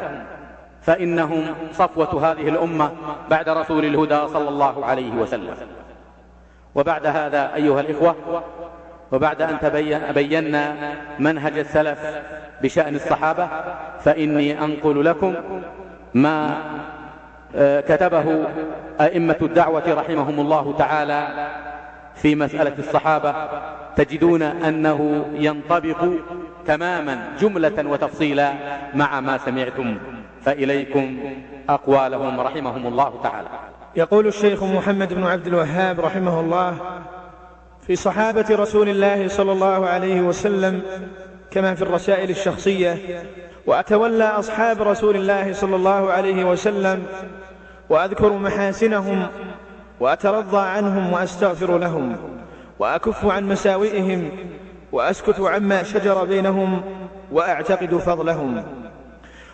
فإنهم صفوة هذه الأمة بعد رسول الهدى صلى الله عليه وسلم. وبعد هذا أيها الإخوة وبعد أن تبين بينا منهج السلف بشأن الصحابة فإني أنقل لكم ما آه، كتبه أئمة الدعوة رحمهم الله تعالى في مسألة الصحابة تجدون أنه ينطبق تماما جملة وتفصيلا مع ما سمعتم فإليكم أقوالهم رحمهم الله تعالى. يقول الشيخ محمد بن عبد الوهاب رحمه الله في صحابة رسول الله صلى الله عليه وسلم كما في الرسائل الشخصية. وأتولى أصحاب رسول الله صلى الله عليه وسلم وأذكر محاسنهم وأترضى عنهم وأستغفر لهم وأكف عن مساوئهم وأسكت عما شجر بينهم وأعتقد فضلهم.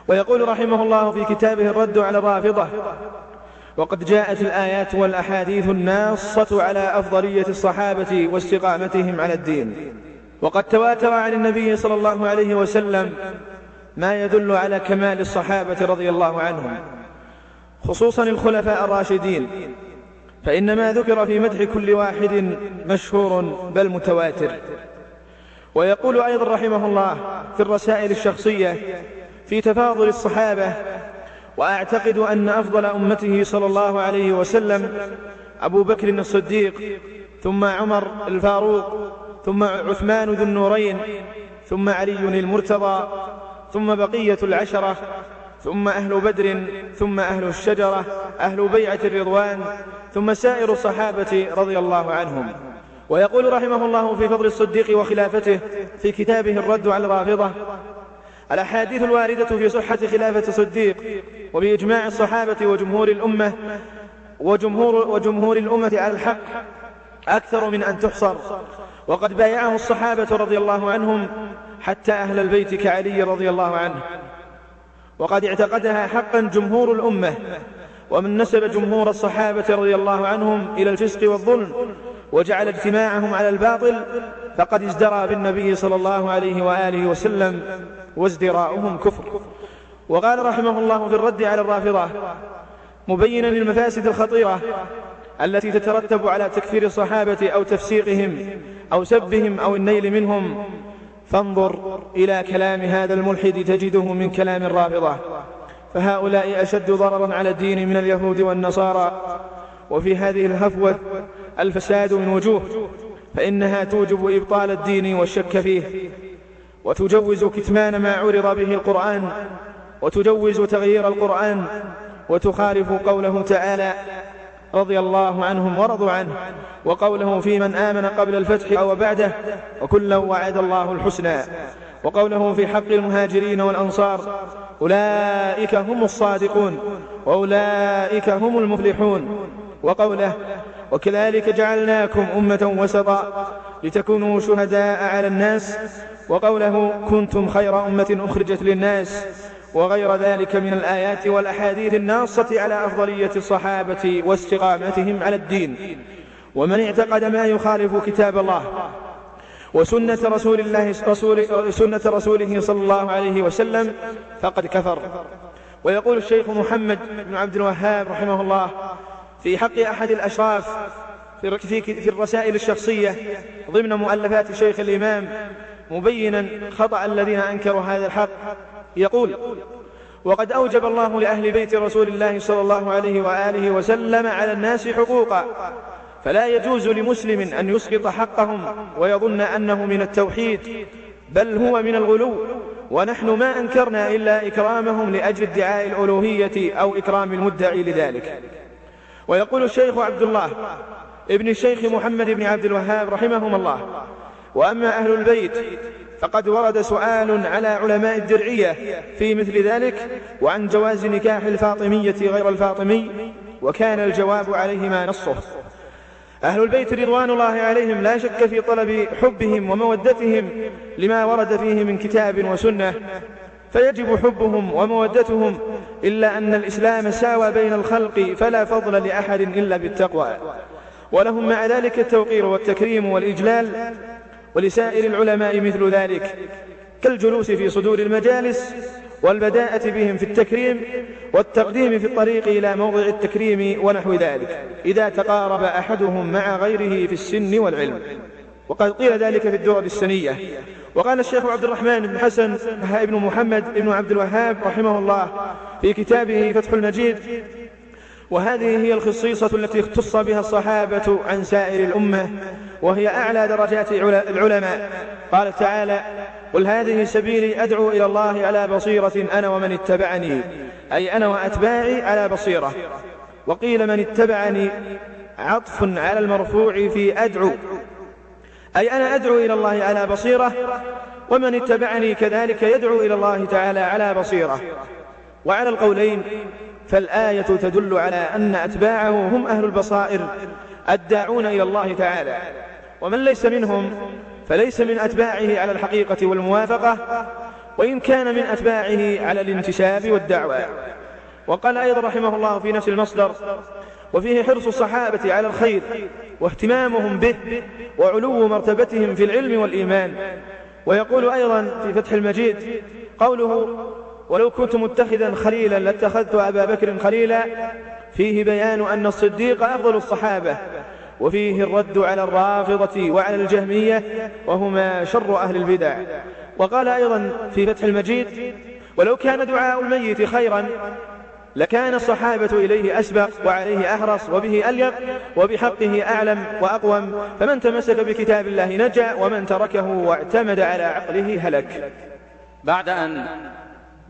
ويقول رحمه الله في كتابه الرد على الرافضة وقد جاءت الآيات والأحاديث الناصة على أفضلية الصحابة واستقامتهم على الدين. وقد تواتر عن النبي صلى الله عليه وسلم ما يدل على كمال الصحابة رضي الله عنهم خصوصا الخلفاء الراشدين. فإن ما ذكر في مدح كل واحد مشهور بل متواتر. ويقول أيضا رحمه الله في الرسائل الشخصية في تفاضل الصحابة وأعتقد أن أفضل أمته صلى الله عليه وسلم أبو بكر الصديق ثم عمر الفاروق ثم عثمان ذو النورين ثم علي المرتضى ثم بقية العشرة ثم أهل بدر ثم أهل الشجرة أهل بيعة الرضوان ثم سائر الصحابة رضي الله عنهم. ويقول رحمه الله في فضل الصديق وخلافته في كتابه الرد على الرافضة الأحاديث الواردة في صحة خلافة الصديق وبإجماع الصحابة وجمهور الأمة وجمهور, وجمهور الأمة على الحق أكثر من أن تحصر. وقد بايعه الصحابة رضي الله عنهم حتى أهل البيت كعلي رضي الله عنه. وقد اعتقدها حقا جمهور الأمة ومن نسب جمهور الصحابة رضي الله عنهم إلى الفسق والظلم. وجعل اجتماعهم على الباطل فقد ازدرى بالنبي صلى الله عليه وآله وسلم وازدراؤهم كفر. وقال رحمه الله في الرد على الرافضة مبينا للمفاسد الخطيرة التي تترتب على تكفير الصحابة أو تفسيقهم أو سبهم أو النيل منهم. فانظر إلى كلام هذا الملحد تجده من كلام الرافضة. فهؤلاء أشد ضررا على الدين من اليهود والنصارى. وفي هذه الهفوة الفساد من وجوه فإنها توجب إبطال الدين والشك فيه وتجوز كتمان ما عرض به القرآن وتجوز تغيير القرآن وتخالف قوله تعالى رضي الله عنهم ورضوا عنه وقوله في من آمن قبل الفتح أو بعده وكلا وعد الله الحسنى وقوله في حق المهاجرين والأنصار أولئك هم الصادقون وأولئك هم المفلحون وقوله وكذلك جعلناكم أمة وسطا لتكونوا شهداء على الناس. وقوله كنتم خير أمة أخرجت للناس. وغير ذلك من الآيات والأحاديث الناصة على أفضلية الصحابة واستقامتهم على الدين. ومن اعتقد ما يخالف كتاب الله وسنة رسول الله رسول سنة رسوله صلى الله عليه وسلم فقد كفر. ويقول الشيخ محمد بن عبد الوهاب رحمه الله في حق أحد الأشراف في, في, الرسائل الشخصية ضمن مؤلفات شيخ الإمام مبينا خطأ الذين أنكروا هذا الحق. يقول وقد أوجب الله لأهل بيت رسول الله صلى الله عليه وآله وسلم على الناس حقوقا فلا يجوز لمسلم أن يسقط حقهم ويظن أنه من التوحيد بل هو من الغلو ونحن ما أنكرنا إلا إكرامهم لأجل ادعاء الألوهية أو إكرام المدعي لذلك. ويقول الشيخ عبد الله ابن الشيخ محمد بن عبد الوهاب رحمهم الله وأما أهل البيت فقد ورد سؤال على علماء الدرعية في مثل ذلك وعن جواز نكاح الفاطمية غير الفاطمي وكان الجواب عليهما نصه. أهل البيت رضوان الله عليهم لا شك في طلب حبهم ومودتهم لما ورد فيه من كتاب وسنة فيجب حبهم ومودتهم إلا أن الإسلام ساوى بين الخلق فلا فضل لأحد إلا بالتقوى. ولهم مع ذلك التوقير والتكريم والإجلال ولسائر العلماء مثل ذلك كالجلوس في صدور المجالس والبداءة بهم في التكريم والتقديم في الطريق إلى موضع التكريم ونحو ذلك. إذا تقارب أحدهم مع غيره في السن والعلم. وقد قيل ذلك في الدور السنية. وقال الشيخ عبد الرحمن بن حسن بن محمد بن عبد الوهاب رحمه الله في كتابه فتح المجيد وهذه هي الخصيصة التي اختص بها الصحابة عن سائر الأمة وهي أعلى درجات العلماء. قال تعالى قل هذه سبيلي أدعو إلى الله على بصيرة أنا ومن اتبعني أي أنا وأتباعي على بصيرة. وقيل من اتبعني عطف على المرفوع في أدعو أي أنا أدعو إلى الله على بصيرة ومن اتبعني كذلك يدعو إلى الله تعالى على بصيرة. وعلى القولين فالآية تدل على أن أتباعه هم أهل البصائر الداعون إلى الله تعالى. ومن ليس منهم فليس من أتباعه على الحقيقة والموافقة وإن كان من أتباعه على الانتساب والدعوة وقال أيضا رحمه الله في نفس المصدر وفيه حرص الصحابة على الخير واهتمامهم به وعلو مرتبتهم في العلم والإيمان. ويقول أيضا في فتح المجيد قوله ولو كنت متخذا خليلا لاتخذت أبا بكر خليلا فيه بيان أن الصديق أفضل الصحابة وفيه الرد على الرافضة وعلى الجهمية وهما شر أهل البدع. وقال أيضا في فتح المجيد ولو كان دعاء الميت خيرا لكان الصحابة إليه أسبق وعليه أحرص وبه أليق وبحقه أعلم وأقوم. فمن تمسك بكتاب الله نجا ومن تركه واعتمد على عقله هلك. بعد أن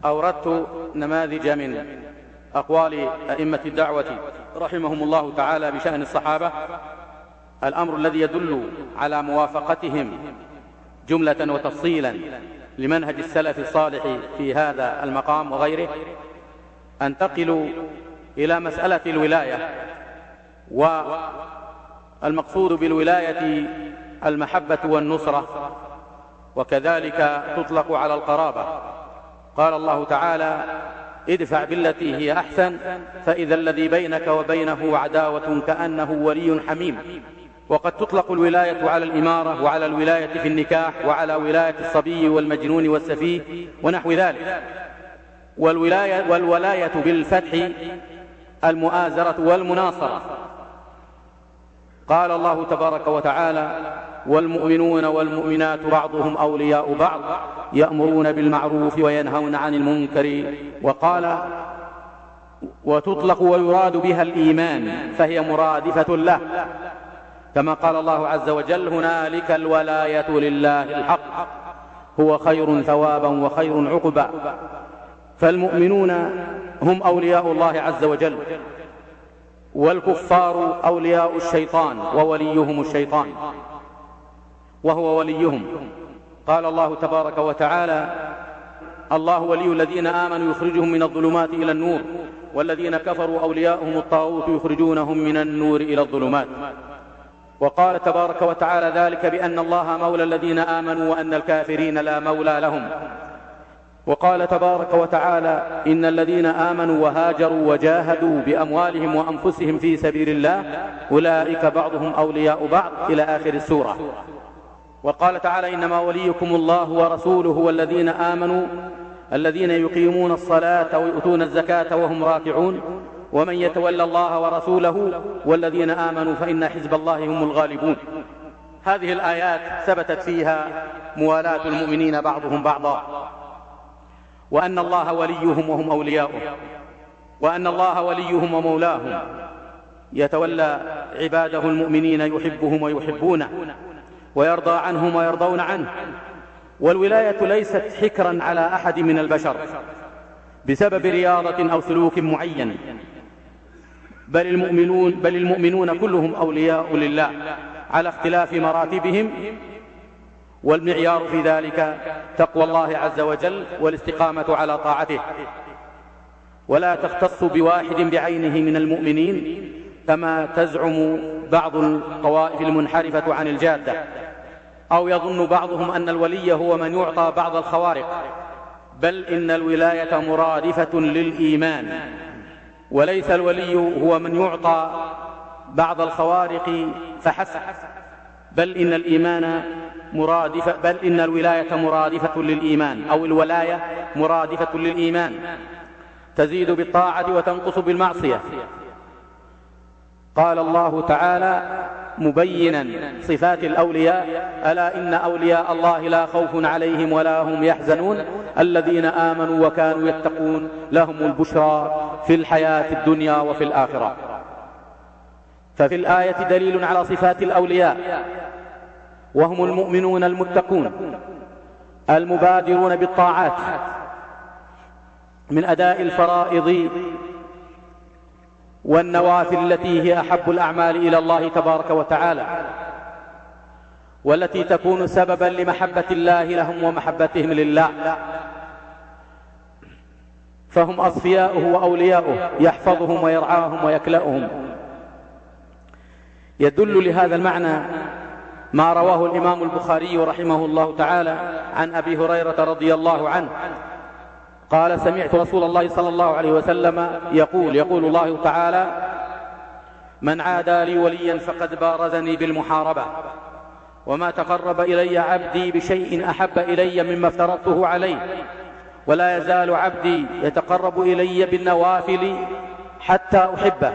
أوردت نماذج من أقوال أئمة الدعوة رحمهم الله تعالى بشأن الصحابة الأمر الذي يدل على موافقتهم جملة وتفصيلا لمنهج السلف الصالح في هذا المقام وغيره. أنتقل إلى مسألة الولاية والمقصود بالولاية المحبة والنصرة وكذلك تطلق على القرابة. قال الله تعالى ادفع بالتي هي أحسن فإذا الذي بينك وبينه عداوة كأنه ولي حميم. وقد تطلق الولاية على الإمارة وعلى الولاية في النكاح وعلى ولاية الصبي والمجنون والسفيه ونحو ذلك. والولاية والولاية بالفتح المؤازرة والمناصرة. قال الله تبارك وتعالى والمؤمنون والمؤمنات بعضهم أولياء بعض يأمرون بالمعروف وينهون عن المنكر. وقال وتطلق ويراد بها الإيمان فهي مرادفة له. كما قال الله عز وجل هنالك الولاية لله الحق هو خير ثوابا وخير عقبا. فالمؤمنون هم أولياء الله عز وجل والكفار أولياء الشيطان ووليهم الشيطان وهو وليهم. قال الله تبارك وتعالى الله ولي الذين آمنوا يخرجهم من الظلمات إلى النور والذين كفروا أولياءهم الطاغوت يخرجونهم من النور إلى الظلمات. وقال تبارك وتعالى ذلك بأن الله مولى الذين آمنوا وأن الكافرين لا مولى لهم. وقال تبارك وتعالى إن الذين آمنوا وهاجروا وجاهدوا بأموالهم وأنفسهم في سبيل الله أولئك بعضهم أولياء بعض إلى آخر السورة. وقال تعالى إنما وليكم الله ورسوله والذين آمنوا الذين يقيمون الصلاة ويؤتون الزكاة وهم راكعون ومن يتولى الله ورسوله والذين آمنوا فإن حزب الله هم الغالبون. هذه الآيات ثبتت فيها موالاة المؤمنين بعضهم بعضا. وأن الله وليهم وهم أولياؤه وأن الله وليهم ومولاهم يتولى عباده المؤمنين يحبهم ويحبونه ويرضى عنهم ويرضون عنه. والولاية ليست حكرا على أحد من البشر بسبب رياضة أو سلوك معين. بل المؤمنون, بل المؤمنون كلهم أولياء لله على اختلاف مراتبهم والمعيار في ذلك تقوى الله عز وجل والاستقامة على طاعته. ولا تختص بواحد بعينه من المؤمنين كما تزعم بعض الطوائف المنحرفة عن الجادة أو يظن بعضهم أن الولي هو من يعطى بعض الخوارق. بل إن الولاية مرادفة للإيمان وليس الولي هو من يعطى بعض الخوارق فحسب. بل إن الإيمان مرادفة بل إن الولاية مرادفة للإيمان أو الولاية مرادفة للإيمان. تزيد بالطاعة وتنقص بالمعصية. قال الله تعالى مبينا صفات الأولياء ألا إن أولياء الله لا خوف عليهم ولا هم يحزنون. الذين آمنوا وكانوا يتقون لهم البشرى في الحياة الدنيا وفي الآخرة. ففي الآية دليل على صفات الأولياء. وهم المؤمنون المتقون المبادرون بالطاعات من أداء الفرائض والنوافل التي هي أحب الأعمال إلى الله تبارك وتعالى والتي تكون سببا لمحبة الله لهم ومحبتهم لله. فهم أصفياؤه وأولياؤه يحفظهم ويرعاهم ويكلأهم. يدل لهذا المعنى ما رواه الإمام البخاري رحمه الله تعالى عن أبي هريرة رضي الله عنه. قال سمعت رسول الله صلى الله عليه وسلم يقول يقول الله تعالى من عادى لي وليا فقد بارزني بالمحاربة وما تقرب إلي عبدي بشيء أحب إلي مما افترضته عليه ولا يزال عبدي يتقرب إلي بالنوافل حتى أحبه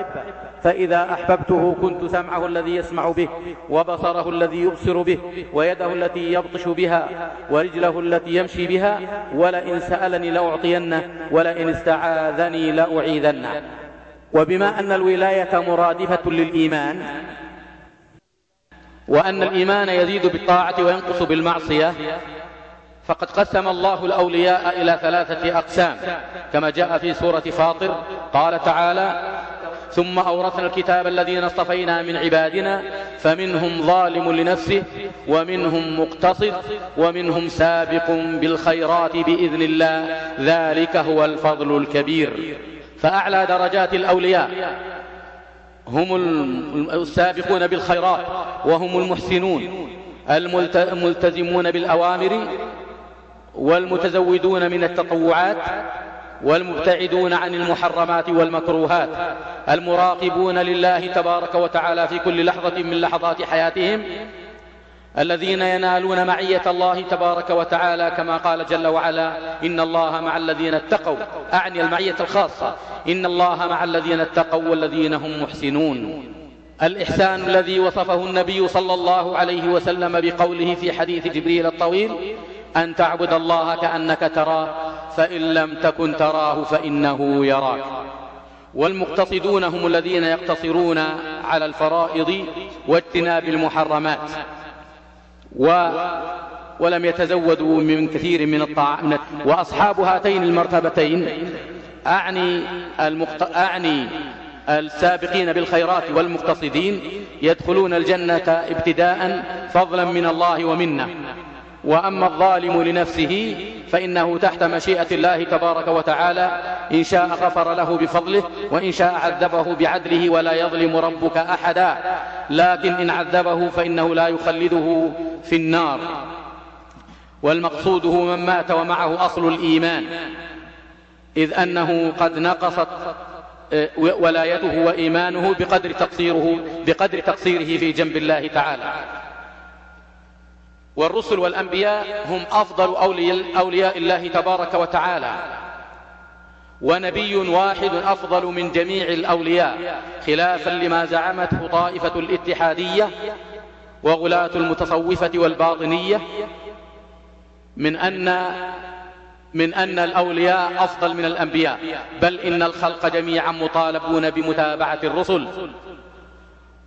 فإذا أحببته كنت سمعه الذي يسمع به وبصره الذي يبصر به ويده التي يبطش بها ورجله التي يمشي بها ولئن سألني لأعطينه ولئن استعاذني لأعيذنه. وبما أن الولاية مرادفة للإيمان وأن الإيمان يزيد بالطاعة وينقص بالمعصية فقد قسم الله الأولياء إلى ثلاثة أقسام كما جاء في سورة فاطر قال تعالى ثم أورثنا الكتاب الذين اصطفينا من عبادنا فمنهم ظالم لنفسه ومنهم مقتصد ومنهم سابق بالخيرات بإذن الله ذلك هو الفضل الكبير. فأعلى درجات الأولياء هم السابقون بالخيرات وهم المحسنون الملتزمون بالأوامر والمتزودون من التطوعات والمبتعدون عن المحرمات والمكروهات المراقبون لله تبارك وتعالى في كل لحظة من لحظات حياتهم الذين ينالون معية الله تبارك وتعالى كما قال جل وعلا إن الله مع الذين اتقوا. أعني المعية الخاصة. إن الله مع الذين اتقوا والذين هم محسنون. الإحسان الذي وصفه النبي صلى الله عليه وسلم بقوله في حديث جبريل الطويل أن تعبد الله كأنك تراه فإن لم تكن تراه فإنه يراك. والمقتصدون هم الذين يقتصرون على الفرائض واجتناب المحرمات. و ولم يتزودوا من كثير من الطعام. وأصحاب هاتين المرتبتين أعني, المقت... أعني السابقين بالخيرات والمقتصدين يدخلون الجنة ابتداء فضلا من الله ومنا وأما الظالم لنفسه فإنه تحت مشيئة الله تبارك وتعالى إن شاء غفر له بفضله وإن شاء عذبه بعدله ولا يظلم ربك أحدا. لكن إن عذبه فإنه لا يخلده في النار. والمقصود هو من مات ومعه أصل الإيمان. إذ أنه قد نقصت آه، ولايته وإيمانه بقدر تقصيره, بقدر تقصيره في جنب الله تعالى. والرسل والأنبياء هم أفضل أولياء, الله تبارك وتعالى. ونبي واحد أفضل من جميع الأولياء خلافا لما زعمته طائفة الاتحادية وغلاة المتصوفة والباطنية. من أن من أن الأولياء أفضل من الأنبياء. بل إن الخلق جميعا مطالبون بمتابعة الرسل.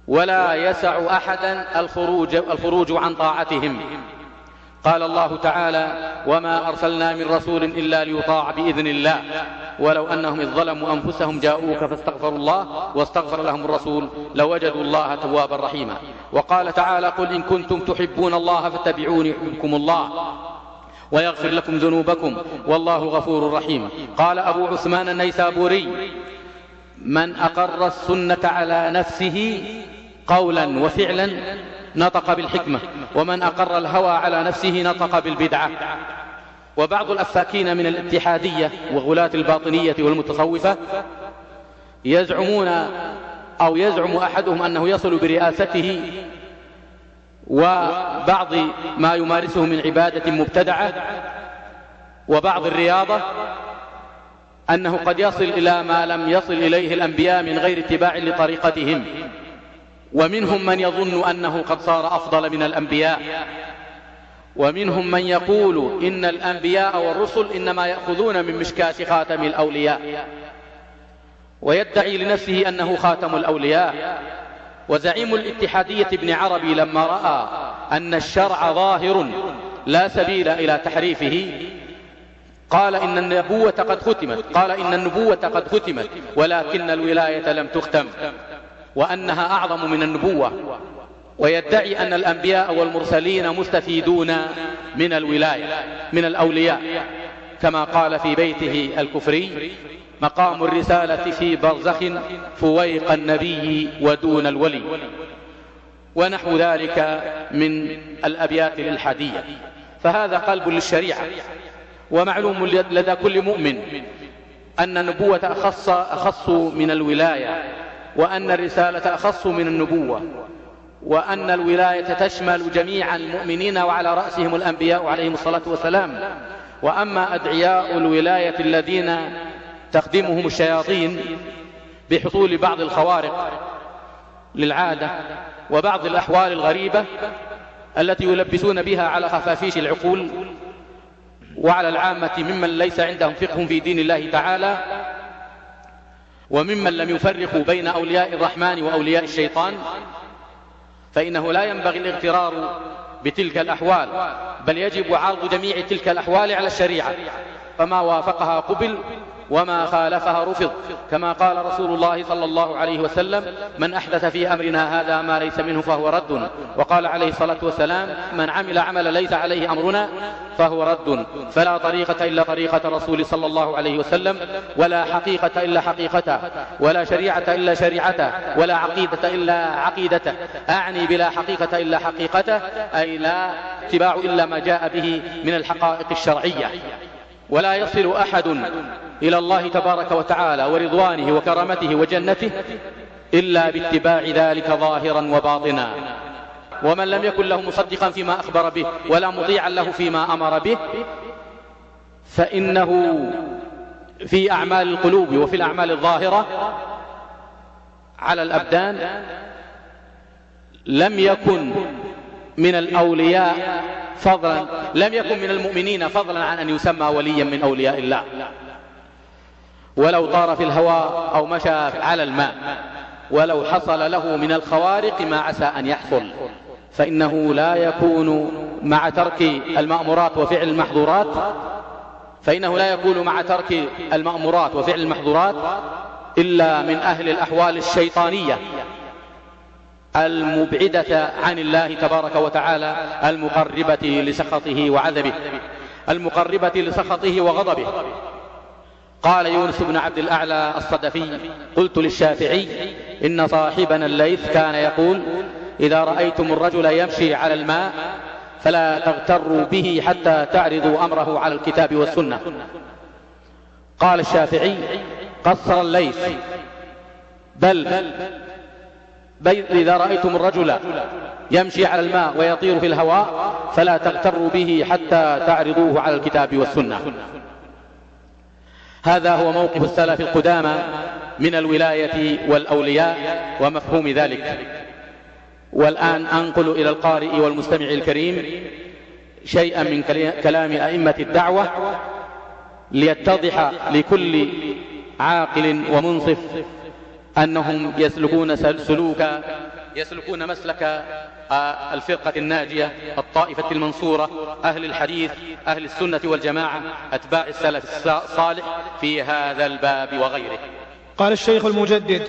ولا يسع أحدا الخروج, الخروج عن طاعتهم. قال الله تعالى وما أرسلنا من رسول إلا ليطاع بإذن الله. ولو أنهم إذ ظلموا أنفسهم جاءوك فاستغفروا الله واستغفر لهم الرسول لوجدوا الله توابا رحيما. وقال تعالى قل إن كنتم تحبون الله فاتبعوني يحبكم الله ويغفر لكم ذنوبكم والله غفور رحيم. قال أبو عثمان النيسابوري من أقر السنة على نفسه قولا وفعلا نطق بالحكمة ومن أقر الهوى على نفسه نطق بالبدعة. وبعض الأفاكين من الاتحادية وغلاة الباطنية والمتصوفة يزعمون أو يزعم أحدهم أنه يصل برئاسته وبعض ما يمارسه من عبادة مبتدعة وبعض الرياضة أنه قد يصل إلى ما لم يصل إليه الأنبياء من غير اتباع لطريقتهم. ومنهم من يظن أنه قد صار أفضل من الأنبياء. ومنهم من يقول إن الأنبياء والرسل إنما يأخذون من مشكاة خاتم الأولياء. ويدعي لنفسه أنه خاتم الأولياء. وزعيم الاتحادية ابن عربي لما رأى أن الشرع ظاهر لا سبيل إلى تحريفه قال إن النبوة قد ختمت قال إن النبوة قد ختمت ولكن الولاية لم تختم. وأنها أعظم من النبوة. ويدعي أن الأنبياء والمرسلين مستفيدون من الولاية من الأولياء. كما قال في بيته الكفري مقام الرسالة في برزخ فويق النبي ودون الولي. ونحو ذلك من الأبيات الإلحادية فهذا قلب للشريعة. ومعلوم لدى كل مؤمن أن النبوة أخص, أخص من الولاية. وأن الرسالة أخص من النبوة وأن الولاية تشمل جميع المؤمنين وعلى رأسهم الأنبياء عليهم الصلاة والسلام. وأما أدعياء الولاية الذين تخدمهم الشياطين بحصول بعض الخوارق للعادة وبعض الأحوال الغريبة التي يلبسون بها على خفافيش العقول وعلى العامة ممن ليس عندهم فقه في دين الله تعالى وممن لم يفرقوا بين أولياء الرحمن وأولياء الشيطان فإنه لا ينبغي الاغترار بتلك الأحوال بل يجب عرض جميع تلك الأحوال على الشريعة. فما وافقها قبل وما خالفها رفض. كما قال رسول الله صلى الله عليه وسلم من أحدث في أمرنا هذا ما ليس منه فهو رد. وقال عليه الصلاة والسلام من عمل عمل ليس عليه أمرنا فهو رد. فلا طريقة إلا طريقة الرسول صلى الله عليه وسلم ولا حقيقة إلا حقيقته ولا شريعة إلا شريعته ولا عقيدة إلا عقيدته. أعني بلا حقيقة إلا حقيقته أي لا اتباع إلا ما جاء به من الحقائق الشرعية. ولا يصل أحد إلى الله تبارك وتعالى ورضوانه وكرامته وجنته إلا باتباع ذلك ظاهرا وباطنا. ومن لم يكن له مصدقا فيما أخبر به ولا مطيعا له فيما أمر به فإنه في أعمال القلوب وفي الأعمال الظاهرة على الأبدان لم يكن من الأولياء فضلا لم يكن من المؤمنين فضلا عن أن يسمى وليا من أولياء الله. ولو طار في الهواء أو مشى على الماء ولو حصل له من الخوارق ما عسى أن يحصل. فإنه لا يكون مع ترك المأمورات وفعل المحظورات فإنه لا يكون مع ترك المأمورات وفعل المحظورات إلا من أهل الأحوال الشيطانية المبعدة عن الله تبارك وتعالى المقربة لسخطه وعذبه المقربة لسخطه وغضبه. قال يونس بن عبد الأعلى الصدفي قلت للشافعي إن صاحبنا الليث كان يقول إذا رأيتم الرجل يمشي على الماء فلا تغتروا به حتى تعرضوا أمره على الكتاب والسنة. قال الشافعي قصر الليث. بل إذا رأيتم الرجل يمشي على الماء ويطير في الهواء فلا تغتروا به حتى تعرضوه على الكتاب والسنة. هذا هو موقف السلف القدامى من الولاية والأولياء ومفهوم ذلك. والآن أنقل إلى القارئ والمستمع الكريم شيئا من كلام أئمة الدعوة ليتضح لكل عاقل ومنصف أنهم يسلكون سلوك يسلكون مسلك الفرقة الناجية الطائفة المنصورة أهل الحديث أهل السنة والجماعة أتباع السلف الصالح في هذا الباب وغيره. قال الشيخ المجدد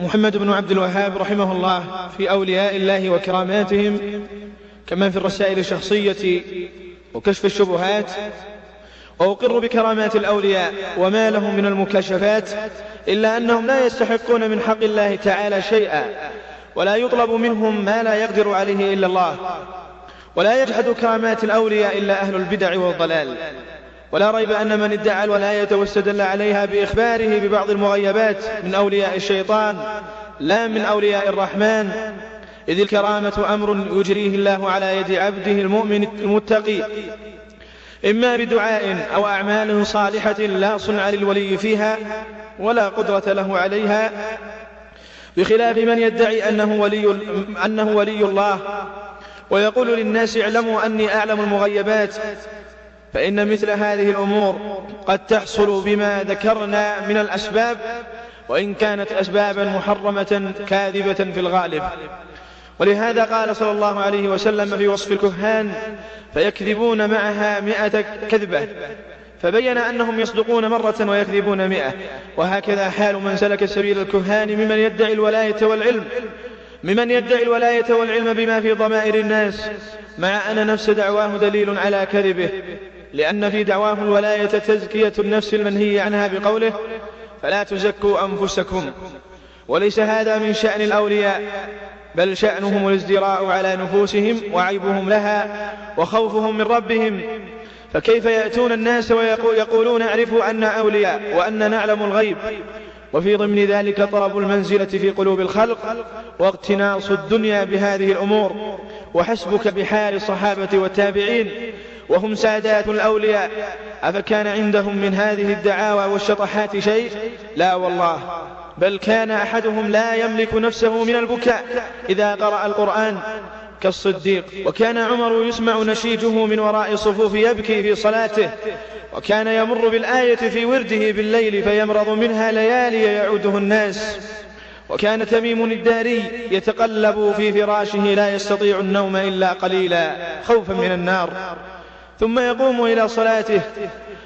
محمد بن عبد الوهاب رحمه الله في أولياء الله وكراماتهم كما في الرسائل الشخصية وكشف الشبهات وأقر بكرامات الأولياء وما لهم من المكاشفات إلا أنهم لا يستحقون من حق الله تعالى شيئا. ولا يطلب منهم ما لا يقدر عليه إلا الله ولا يجحد كرامات الأولياء إلا أهل البدع والضلال. ولا ريب أن من ادعى الولاية واستدل عليها بإخباره ببعض المغيبات من أولياء الشيطان لا من أولياء الرحمن. إذ الكرامة أمر يجريه الله على يد عبده المؤمن المتقي. إما بدعاء أو أعمال صالحة لا صنع للولي فيها ولا قدرة له عليها. بخلاف من يدعي أنه ولي, أنه ولي الله ويقول للناس اعلموا أني أعلم المغيبات فإن مثل هذه الأمور قد تحصل بما ذكرنا من الأسباب وإن كانت أسبابا محرمة كاذبة في الغالب. ولهذا قال صلى الله عليه وسلم في وصف الكهان فيكذبون معها مئة كذبة. فبين أنهم يصدقون مرة ويكذبون مئة. وهكذا حال من سلك سبيل الكهان ممن يدعي الولاية والعلم. ممن يدعي الولاية والعلم بما في ضمائر الناس. مع أن نفس دعواه دليل على كذبه. لأن في دعواه الولاية تزكية النفس المنهي عنها بقوله فلا تزكوا أنفسكم. وليس هذا من شأن الأولياء. بل شأنهم الازدراء على نفوسهم وعيبهم لها وخوفهم من ربهم. فكيف يأتون الناس ويقولون اعرفوا أن أولياء وأن نعلم الغيب. وفي ضمن ذلك طلب المنزلة في قلوب الخلق واغتناص الدنيا بهذه الأمور. وحسبك بحال الصحابة والتابعين. وهم سادات الأولياء. أفكان عندهم من هذه الدعاوى والشطحات شيء؟ لا والله. بل كان أحدهم لا يملك نفسه من البكاء إذا قرأ القرآن. كالصديق. وكان عمر يسمع نشيجه من وراء الصفوف يبكي في صلاته. وكان يمر بالآية في ورده بالليل فيمرض منها ليالي يعوده الناس. وكان تميم الداري يتقلب في فراشه لا يستطيع النوم إلا قليلا خوفا من النار. ثم يقوم إلى صلاته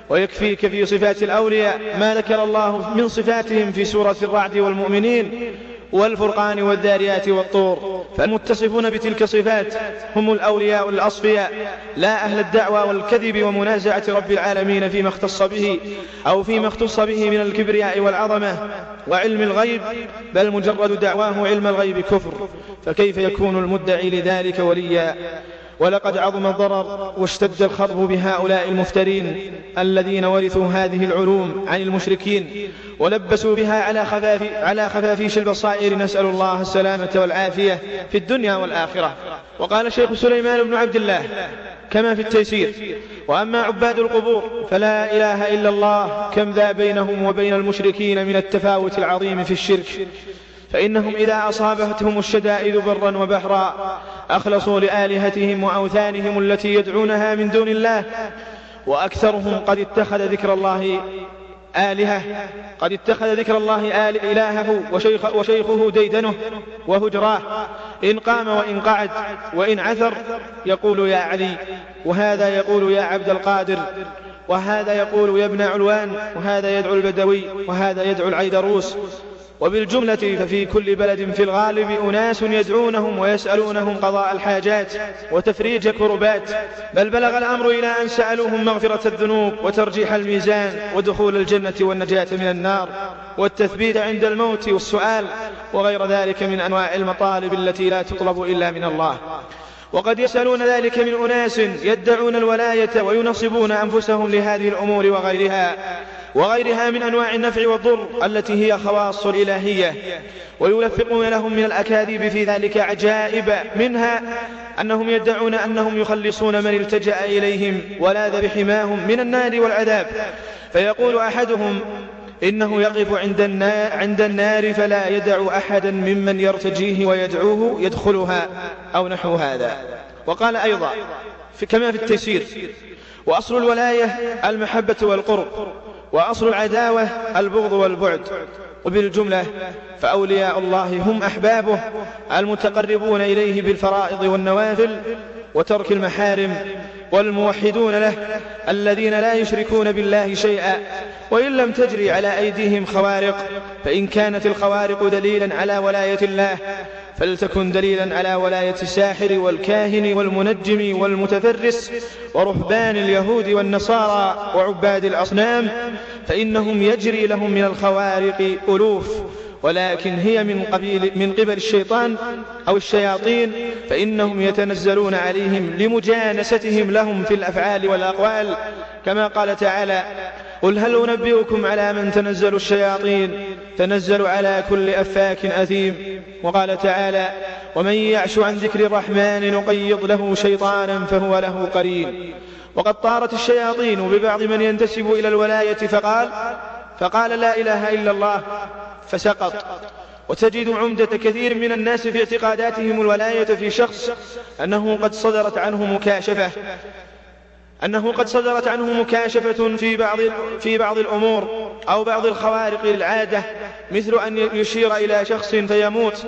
ويكفيك في صفات الأولياء. ما ذكر الله من صفاتهم في سورة الرعد والمؤمنين؟ والفرقان والذاريات والطور. فالمتصفون بتلك الصفات هم الأولياء الأصفياء لا أهل الدعوى والكذب ومنازعة رب العالمين فيما اختص به أو فيما اختص به من الكبرياء والعظمة وعلم الغيب بل مجرد دعواه علم الغيب كفر. فكيف يكون المدعي لذلك وليا؟ ولقد عظم الضرر واشتد الخرب بهؤلاء المفترين الذين ورثوا هذه العلوم عن المشركين ولبسوا بها على خفاف على خفافيش البصائر. نسأل الله السلامة والعافية في الدنيا والآخرة. وقال الشيخ سليمان بن عبد الله كما في التيسير وأما عباد القبور فلا إله إلا الله كم ذا بينهم وبين المشركين من التفاوت العظيم في الشرك. فإنهم إذا أصابتهم الشدائد برا وبحرا أخلصوا لآلهتهم وأوثانهم التي يدعونها من دون الله وأكثرهم قد اتخذ ذكر الله آلهة قد اتخذ ذكر الله آل إلهه وشيخ وشيخه ديدنه وهجراه. إن قام وإن قعد وإن عثر يقول يا علي وهذا يقول يا عبد القادر وهذا يقول يا ابن علوان وهذا يدعو البدوي وهذا يدعو العيدروس. وبالجملة ففي كل بلد في الغالب أناس يدعونهم ويسألونهم قضاء الحاجات وتفريج كربات بل بلغ الأمر إلى أن سألوهم مغفرة الذنوب وترجيح الميزان ودخول الجنة والنجاة من النار والتثبيت عند الموت والسؤال وغير ذلك من أنواع المطالب التي لا تطلب إلا من الله. وقد يسألون ذلك من أناس يدعون الولاية وينصبون أنفسهم لهذه الأمور وغيرها. وغيرها من أنواع النفع والضر التي هي خواص الإلهية. ويلفقون لهم من الأكاذيب في ذلك عجائب. منها أنهم يدعون أنهم يخلصون من التجأ إليهم ولاذ بحماهم من النار والعذاب. فيقول أحدهم إنه يقف عند النار, عند النار فلا يدع أحدا ممن يرتجيه ويدعوه يدخلها أو نحو هذا. وقال أيضا في كما في التيسير. وأصل الولاية المحبة والقرب. وأصل العداوة البغض والبعد. وبالجملة فأولياء الله هم أحبابه المتقربون إليه بالفرائض والنوافل وترك المحارم والموحدون له الذين لا يشركون بالله شيئا. وإن لم تجري على أيديهم خوارق فإن كانت الخوارق دليلا على ولاية الله فلتكن دليلا على ولاية الساحر والكاهن والمنجم والمتفرس ورهبان اليهود والنصارى وعباد الأصنام فإنهم يجري لهم من الخوارق ألوف ولكن هي من, قبيل من قبل الشيطان أو الشياطين فإنهم يتنزلون عليهم لمجانستهم لهم في الأفعال والأقوال. كما قال تعالى قل هل أنبئكم على من تنزل الشياطين؟ تنزل على كل أفاك أثيم. وقال تعالى ومن يعش عن ذكر الرحمن نقيض له شيطانا فهو له قرين. وقد طارت الشياطين ببعض من ينتسب إلى الولاية فقال فقال لا إله إلا الله فسقط. وتجد عمدة كثير من الناس في اعتقاداتهم الولاية في شخص أنه قد صدرت عنه مكاشفة أنه قد صدرت عنه مكاشفة في بعض في بعض الأمور أو بعض الخوارق للعادة مثل أن يشير إلى شخص فيموت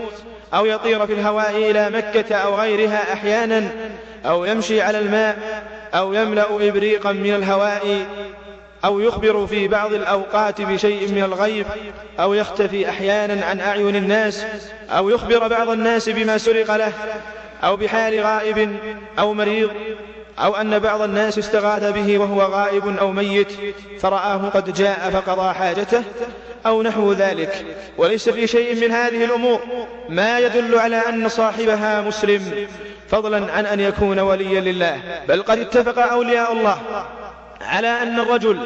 أو يطير في الهواء إلى مكة أو غيرها أحيانا أو يمشي على الماء أو يملأ إبريقا من الهواء أو يخبر في بعض الأوقات بشيء من الغيب أو يختفي أحيانا عن أعين الناس أو يخبر بعض الناس بما سرق له أو بحال غائب أو مريض أو أن بعض الناس استغاث به وهو غائب أو ميت فرآه قد جاء فقضى حاجته أو نحو ذلك. وليس في شيء من هذه الأمور. ما يدل على أن صاحبها مسلم. فضلا عن أن يكون وليا لله. بل قد اتفق أولياء الله. على أن الرجل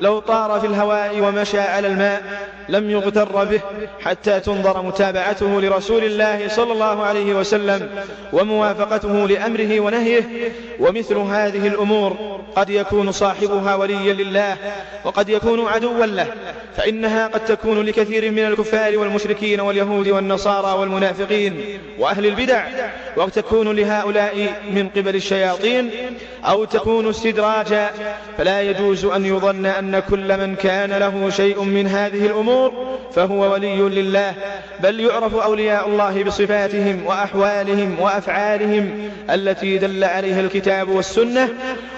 لو طار في الهواء ومشى على الماء لم يغتر به حتى تنظر متابعته لرسول الله صلى الله عليه وسلم وموافقته لأمره ونهيه. ومثل هذه الأمور قد يكون صاحبها وليا لله وقد يكون عدوا له فإنها قد تكون لكثير من الكفار والمشركين واليهود والنصارى والمنافقين وأهل البدع وقد تكون لهؤلاء من قبل الشياطين أو تكون استدراجا فلا يجوز أن يظن أن كل من كان له شيء من هذه الأمور فهو ولي لله بل يعرف أولياء الله بصفاتهم وأحوالهم وأفعالهم التي دل عليها الكتاب والسنة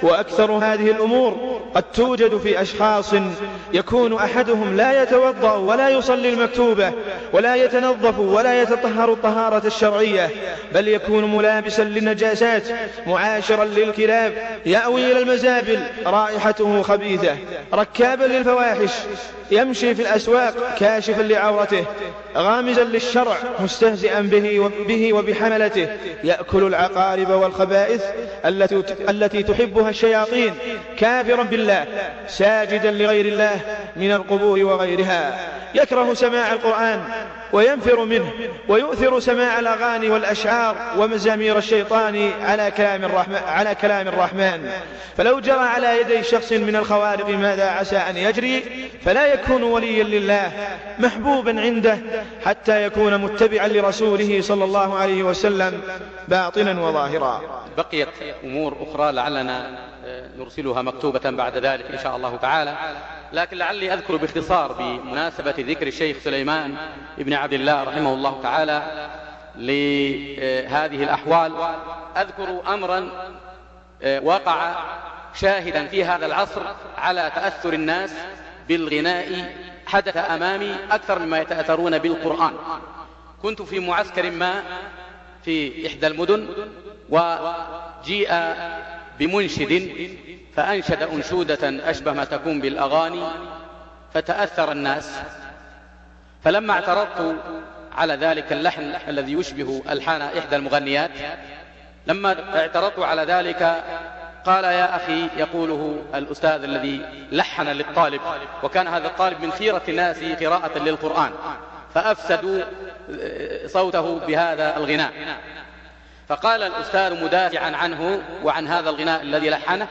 وأكثر هذه الأمور قد توجد في أشخاص يكون أحدهم لا يتوضأ ولا يصلي المكتوبة ولا يتنظف ولا يتطهر الطهارة الشرعية بل يكون ملابسا للنجاسات معاشرا للكلاب يأوي إلى المزابل رائحته خبيثة. ركابا للفواحش. يمشي في الأسواق كاشفا لعورته. غامزا للشرع مستهزئا به به وبحملته. يأكل العقارب والخبائث التي التي تحبها الشياطين. كافرا بالله. ساجدا لغير الله من القبور وغيرها. يكره سماع القرآن وينفر منه ويؤثر سماع الأغاني والأشعار ومزامير الشيطان على كلام على كلام الرحمن. فلو جرى على يدي شخص من الخوارق ماذا عسى أن يجري؟ فلا يكون وليا لله محبوبا عنده حتى يكون متبعا لرسوله صلى الله عليه وسلم باطنا وظاهرا. بقيت أمور أخرى لعلنا نرسلها مكتوبة بعد ذلك إن شاء الله تعالى. لكن لعلي أذكر باختصار بمناسبة ذكر الشيخ سليمان ابن عبد الله رحمه الله تعالى لهذه الأحوال. أذكر أمرا وقع شاهدا في هذا العصر على تأثر الناس بالغناء حدث أمامي أكثر مما يتأثرون بالقرآن. كنت في معسكر ما في إحدى المدن وجيء بمنشد فأنشد أنشودة أشبه ما تكون بالأغاني فتأثر الناس. فلما اعترضت على ذلك اللحن الذي يشبه ألحان إحدى المغنيات لما اعترضت على ذلك قال يا أخي يقوله الأستاذ الذي لحن للطالب وكان هذا الطالب من خيرة الناس قراءة للقرآن فأفسدوا صوته بهذا الغناء. فقال الأستاذ مدافعا عنه وعن هذا الغناء الذي لحنه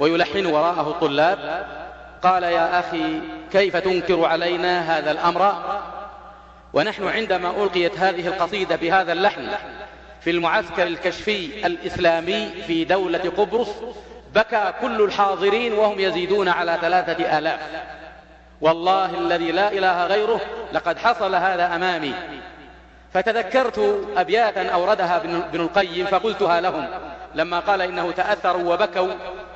ويلحن وراءه الطلاب قال يا أخي كيف تنكر علينا هذا الأمر؟ ونحن عندما ألقيت هذه القصيدة بهذا اللحن في المعسكر الكشفي الإسلامي في دولة قبرص بكى كل الحاضرين وهم يزيدون على ثلاثة آلاف. والله الذي لا إله غيره لقد حصل هذا أمامي. فتذكرت أبياتا أوردها ابن القيم فقلتها لهم. لما قال إنه تأثروا وبكوا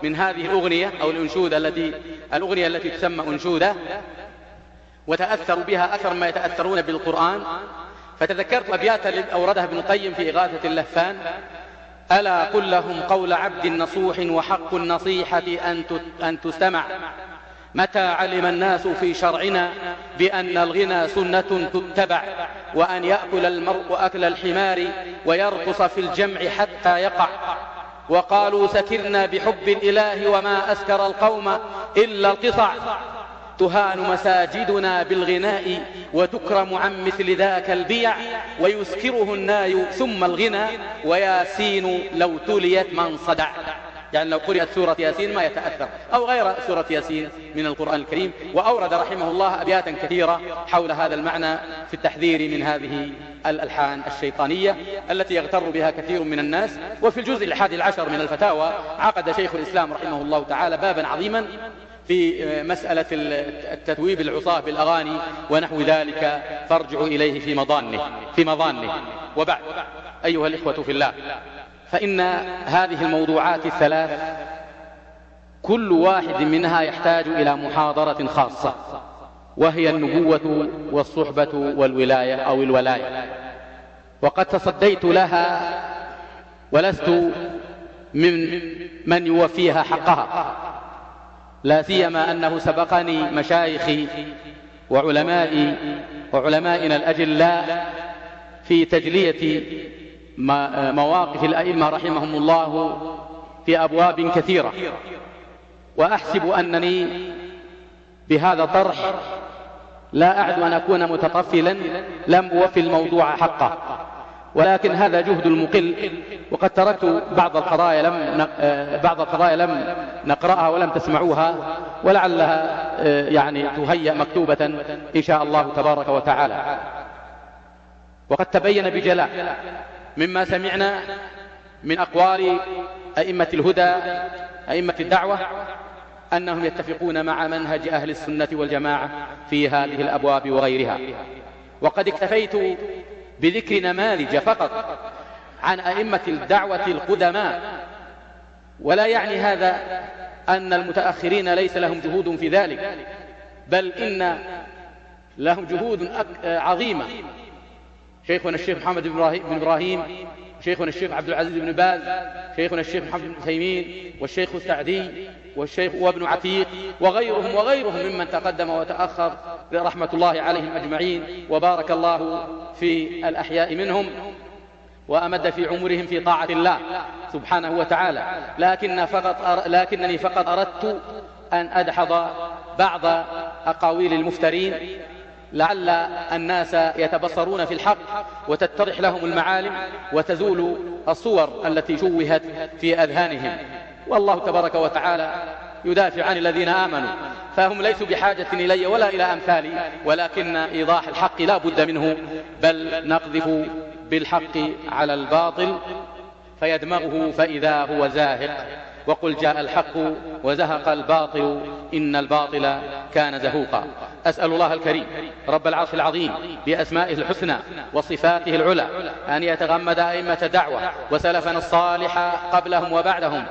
من هذه الأغنية أو الأنشودة التي الأغنية التي تسمى أنشودة وتأثروا بها أكثر ما يتأثرون بالقرآن فتذكرت أبياتا أوردها ابن القيم في إغاثة اللهفان. ألا قل لهم قول عبد نصوح وحق النصيحة أن تستمع. متى علم الناس في شرعنا بأن الغنى سنة تتبع وأن يأكل المرء أكل الحمار ويرقص في الجمع حتى يقع؟ وقالوا سكرنا بحب الإله وما أسكر القوم إلا القصع تهان مساجدنا بالغناء وتكرم عن مثل ذاك البيع ويسكره الناي ثم الغنى. وياسين لو تليت من صدع. يعني لو قرأت سورة ياسين ما يتأثر أو غير سورة ياسين من القرآن الكريم وأورد رحمه الله أبياتا كثيرة حول هذا المعنى في التحذير من هذه الألحان الشيطانية التي يغتر بها كثير من الناس. وفي الجزء الحادي العشر من الفتاوى عقد شيخ الإسلام رحمه الله تعالى بابا عظيما في مسألة التثويب العصاة بالأغاني ونحو ذلك فارجعوا إليه في مضانه في مضانه. وبعد أيها الإخوة في الله. فإن هذه الموضوعات الثلاث كل واحد منها يحتاج إلى محاضرة خاصة وهي النبوة والصحبة والولاية أو الولاية. وقد تصديت لها ولست من من يوفيها حقها لا سيما أنه سبقني مشايخي وعلمائي وعلمائنا الأجلاء في تجلية مواقف الأئمة رحمهم الله في أبواب كثيرة. وأحسب أنني بهذا الطرح لا أعد أن أكون متطفلا لم أوفي الموضوع حقه. ولكن هذا جهد المقل وقد تركت بعض القضايا لم بعض القضايا لم نقرأها ولم تسمعوها ولعلها يعني تهيأ مكتوبة إن شاء الله تبارك وتعالى. وقد تبين بجلاء مما سمعنا من أقوال أئمة الهدى أئمة الدعوة أنهم يتفقون مع منهج أهل السنة والجماعة في هذه الأبواب وغيرها. وقد اكتفيت بذكر نماذج فقط عن أئمة الدعوة القدماء. ولا يعني هذا أن المتأخرين ليس لهم جهود في ذلك بل إن لهم جهود عظيمة. شيخنا الشيخ محمد بن إبراهيم شيخنا الشيخ عبد العزيز بن باز شيخنا الشيخ محمد بن تيمين والشيخ السعدي والشيخ وابن عتيق وغيرهم وغيرهم ممن تقدم وتأخر رحمة الله عليهم أجمعين وبارك الله في الأحياء منهم وأمد في عمرهم في طاعة الله سبحانه وتعالى. لكن فقط أر... لكنني فقط أردت أن أدحض بعض أقاويل المفترين لعل الناس يتبصرون في الحق وتتضح لهم المعالم وتزول الصور التي شوهت في أذهانهم. والله تبارك وتعالى يدافع عن الذين آمنوا. فهم ليسوا بحاجة إلي ولا إلى أمثالي ولكن إيضاح الحق لا بد منه بل نقذف بالحق على الباطل فيدمغه فإذا هو زاهق. وقل جاء الحق وزهق الباطل إن الباطل كان زهوقا. أسأل الله الكريم رب العرش العظيم بأسمائه الحسنى وصفاته العلى أن يتغمد أئمة دعوة وسلفنا الصالح قبلهم وبعدهم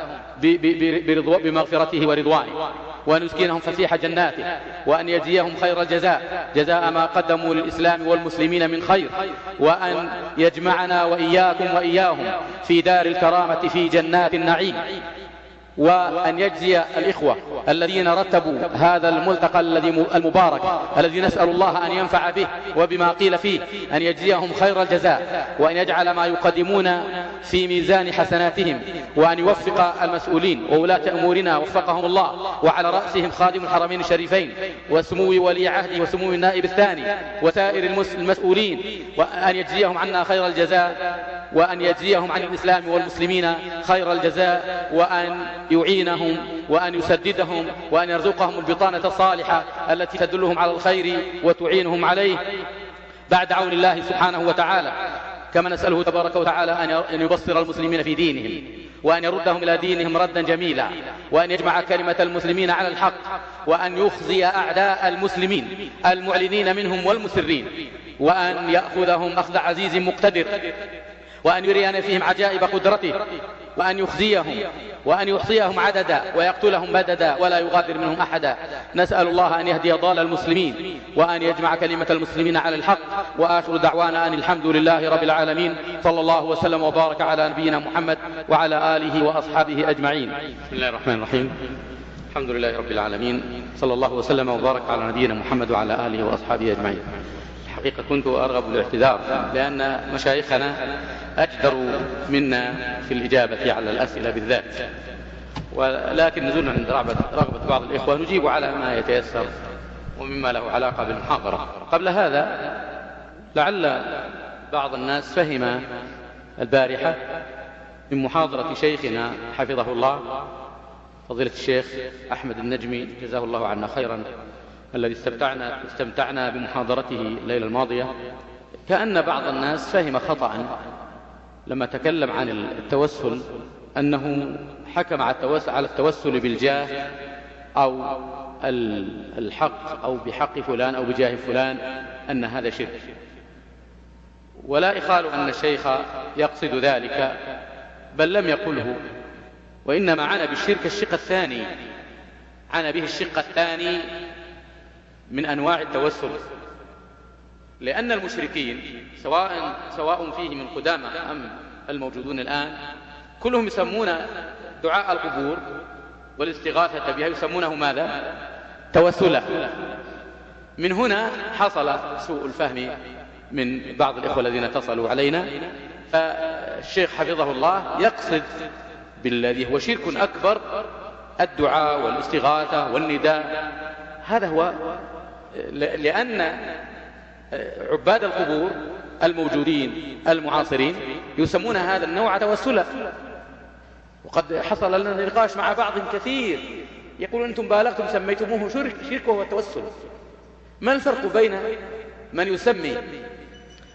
بمغفرته ورضوانه وأن يسكنهم فسيح جناته وأن يجزيهم خير الجزاء جزاء ما قدموا للإسلام والمسلمين من خير وأن يجمعنا وإياكم وإياهم في دار الكرامة في جنات النعيم. وأن يجزي الإخوة الذين رتبوا هذا الملتقى الذي المبارك الذي نسأل الله أن ينفع به وبما قيل فيه أن يجزيهم خير الجزاء وأن يجعل ما يقدمون في ميزان حسناتهم وأن يوفق المسؤولين وولاة أمورنا وفقهم الله وعلى رأسهم خادم الحرمين الشريفين وسمو ولي عهده وسمو النائب الثاني وسائر المسؤولين وأن يجزيهم عنا خير الجزاء وأن يجزيهم عن الإسلام والمسلمين خير الجزاء وأن يعينهم وأن يسددهم وأن يرزقهم البطانة الصالحة التي تدلهم على الخير وتعينهم عليه بعد عون الله سبحانه وتعالى. كما نسأله تبارك وتعالى أن يبصر المسلمين في دينهم وأن يردهم إلى دينهم ردا جميلا وأن يجمع كلمة المسلمين على الحق وأن يخزي أعداء المسلمين المعلنين منهم والمسرين وأن يأخذهم أخذ عزيز مقتدر وأن يرينا فيهم عجائب قدرته وأن يخزيهم وأن يحصيهم عددا ويقتلهم بددا ولا يغادر منهم أحدا. نسأل الله أن يهدي ضال المسلمين وأن يجمع كلمة المسلمين على الحق وآخر دعوانا أن الحمد لله رب العالمين. صلى الله وسلم وبارك على نبينا محمد وعلى آله وأصحابه أجمعين. بسم الله الرحمن الرحيم. الحمد لله رب العالمين. صلى الله وسلم وبارك على نبينا محمد وعلى آله وأصحابه أجمعين. الحقيقة كنت أرغب الاعتذار لأن مشايخنا أجدر منا في الإجابة على الأسئلة بالذات. ولكن نزلنا عند رغبة بعض الإخوة نجيب على ما يتيسر ومما له علاقة بالمحاضرة. قبل هذا لعل بعض الناس فهم البارحة من محاضرة شيخنا حفظه الله فضيلة الشيخ أحمد النجمي جزاه الله عنا خيرا الذي استمتعنا, استمتعنا بمحاضرته الليلة الماضية. كأن بعض الناس فهم خطأ لما تكلم عن التوسل أنه حكم على التوسل, على التوسل بالجاه أو الحق أو بحق فلان أو بجاه فلان أن هذا شرك. ولا إخال أن الشيخ يقصد ذلك بل لم يقله وإنما عانى بالشرك الشق الثاني. عانى به الشق الثاني من أنواع التوسل. لأن المشركين سواء سواء فيه من قدامى أم الموجودون الآن كلهم يسمون دعاء القبور والاستغاثة بها يسمونه ماذا؟ توسلا. من هنا حصل سوء الفهم من بعض الإخوة الذين اتصلوا علينا. فالشيخ حفظه الله يقصد بالذي هو شرك أكبر الدعاء والاستغاثة والنداء. هذا هو لأن عباد القبور الموجودين المعاصرين يسمون هذا النوع توسلا وقد حصل لنا نقاش مع بعض كثير يقول أنتم بالغتم سميتموه شرك شرك وهو التوسل. ما الفرق بين من يسمي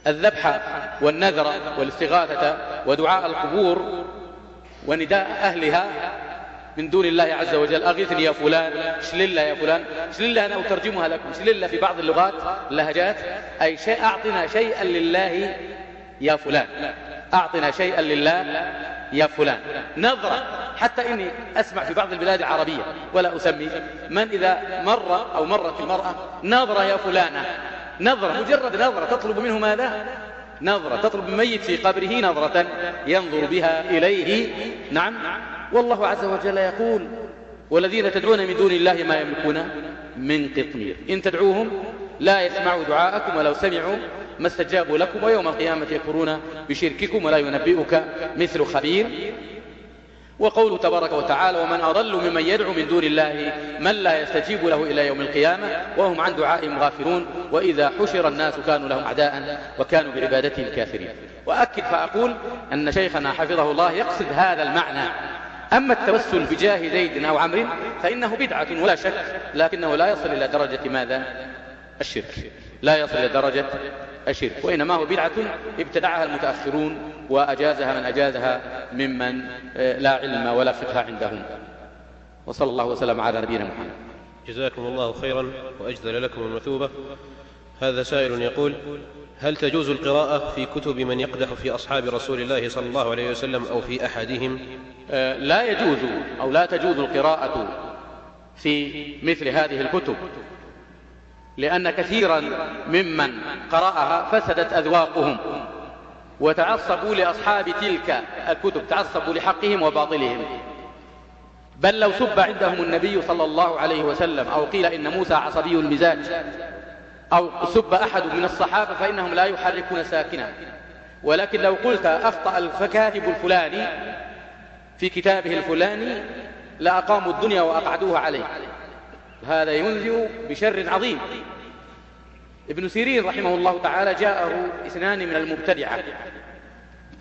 الذبح والنذر والاستغاثة ودعاء القبور ونداء أهلها من دون الله عز وجل. أغثني يا فلان. شللة يا فلان. شللة أنا أترجمها لكم. شللة في بعض اللغات. اللهجات أي شيء أعطنا شيئا لله يا فلان. أعطنا شيئا لله يا فلان. نظرة. حتى إني أسمع في بعض البلاد العربية ولا أسمي من إذا مر أو مرت المرأة نظرة يا فلانة. نظرة. مجرد نظرة. تطلب منه ماذا؟ نظرة. تطلب ميت في قبره نظرة ينظر بها إليه. نعم. والله عز وجل يقول والذين تدعون من دون الله ما يملكون من قطمير. إن تدعوهم لا يسمعوا دعاءكم ولو سمعوا ما استجابوا لكم ويوم القيامة يكفرون بشرككم ولا ينبئك مثل خبير. وقوله تبارك وتعالى ومن أضل ممن يدعو من دون الله من لا يستجيب له إلى يوم القيامة وهم عن دعائهم غافرون وإذا حشر الناس كانوا لهم أعداء وكانوا بعبادتهم كافرين. وأكد فأقول أن شيخنا حفظه الله يقصد هذا المعنى. أما التوسل بجاه زيد أو عمرو فإنه بدعة ولا شك لكنه لا يصل إلى درجة ماذا؟ الشرك. لا يصل إلى درجة الشرك وإنما هو بدعة ابتدعها المتأخرون وأجازها من أجازها ممن آه، لا علم ولا فقه عندهم. وصلى الله وسلم على نبينا محمد. جزاكم الله خيرا وأجزل لكم المثوبة. هذا سائل يقول هل تجوز القراءة في كتب من يقدح في أصحاب رسول الله صلى الله عليه وسلم أو في أحدهم؟ لا يجوز أو لا تجوز القراءة في مثل هذه الكتب لأن كثيرا ممن قرأها فسدت أذواقهم وتعصبوا لأصحاب تلك الكتب تعصبوا لحقهم وباطلهم. بل لو سب عندهم النبي صلى الله عليه وسلم أو قيل إن موسى عصبي المزاج أو سب أحد من الصحابة فإنهم لا يحركون ساكنا. ولكن لو قلت أخطأ الكاتب الفلاني في كتابه الفلاني لأقاموا الدنيا وأقعدوها عليه. هذا ينذر بشر عظيم. ابن سيرين رحمه الله تعالى جاءه اثنان من المبتدعة.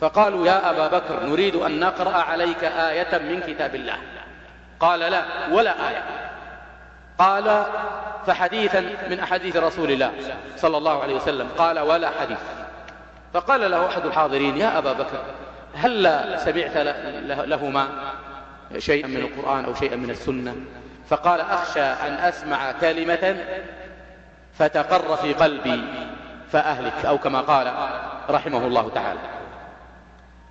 فقالوا يا أبا بكر نريد أن نقرأ عليك آية من كتاب الله. قال لا ولا آية. قال فحديثا من أحاديث رسول الله صلى الله عليه وسلم. قال ولا حديث. فقال له أحد الحاضرين يا أبا بكر هل سمعت لهما شيئا من القرآن أو شيئا من السنة؟ فقال أخشى أن أسمع كلمة فتقر في قلبي فأهلك أو كما قال رحمه الله تعالى.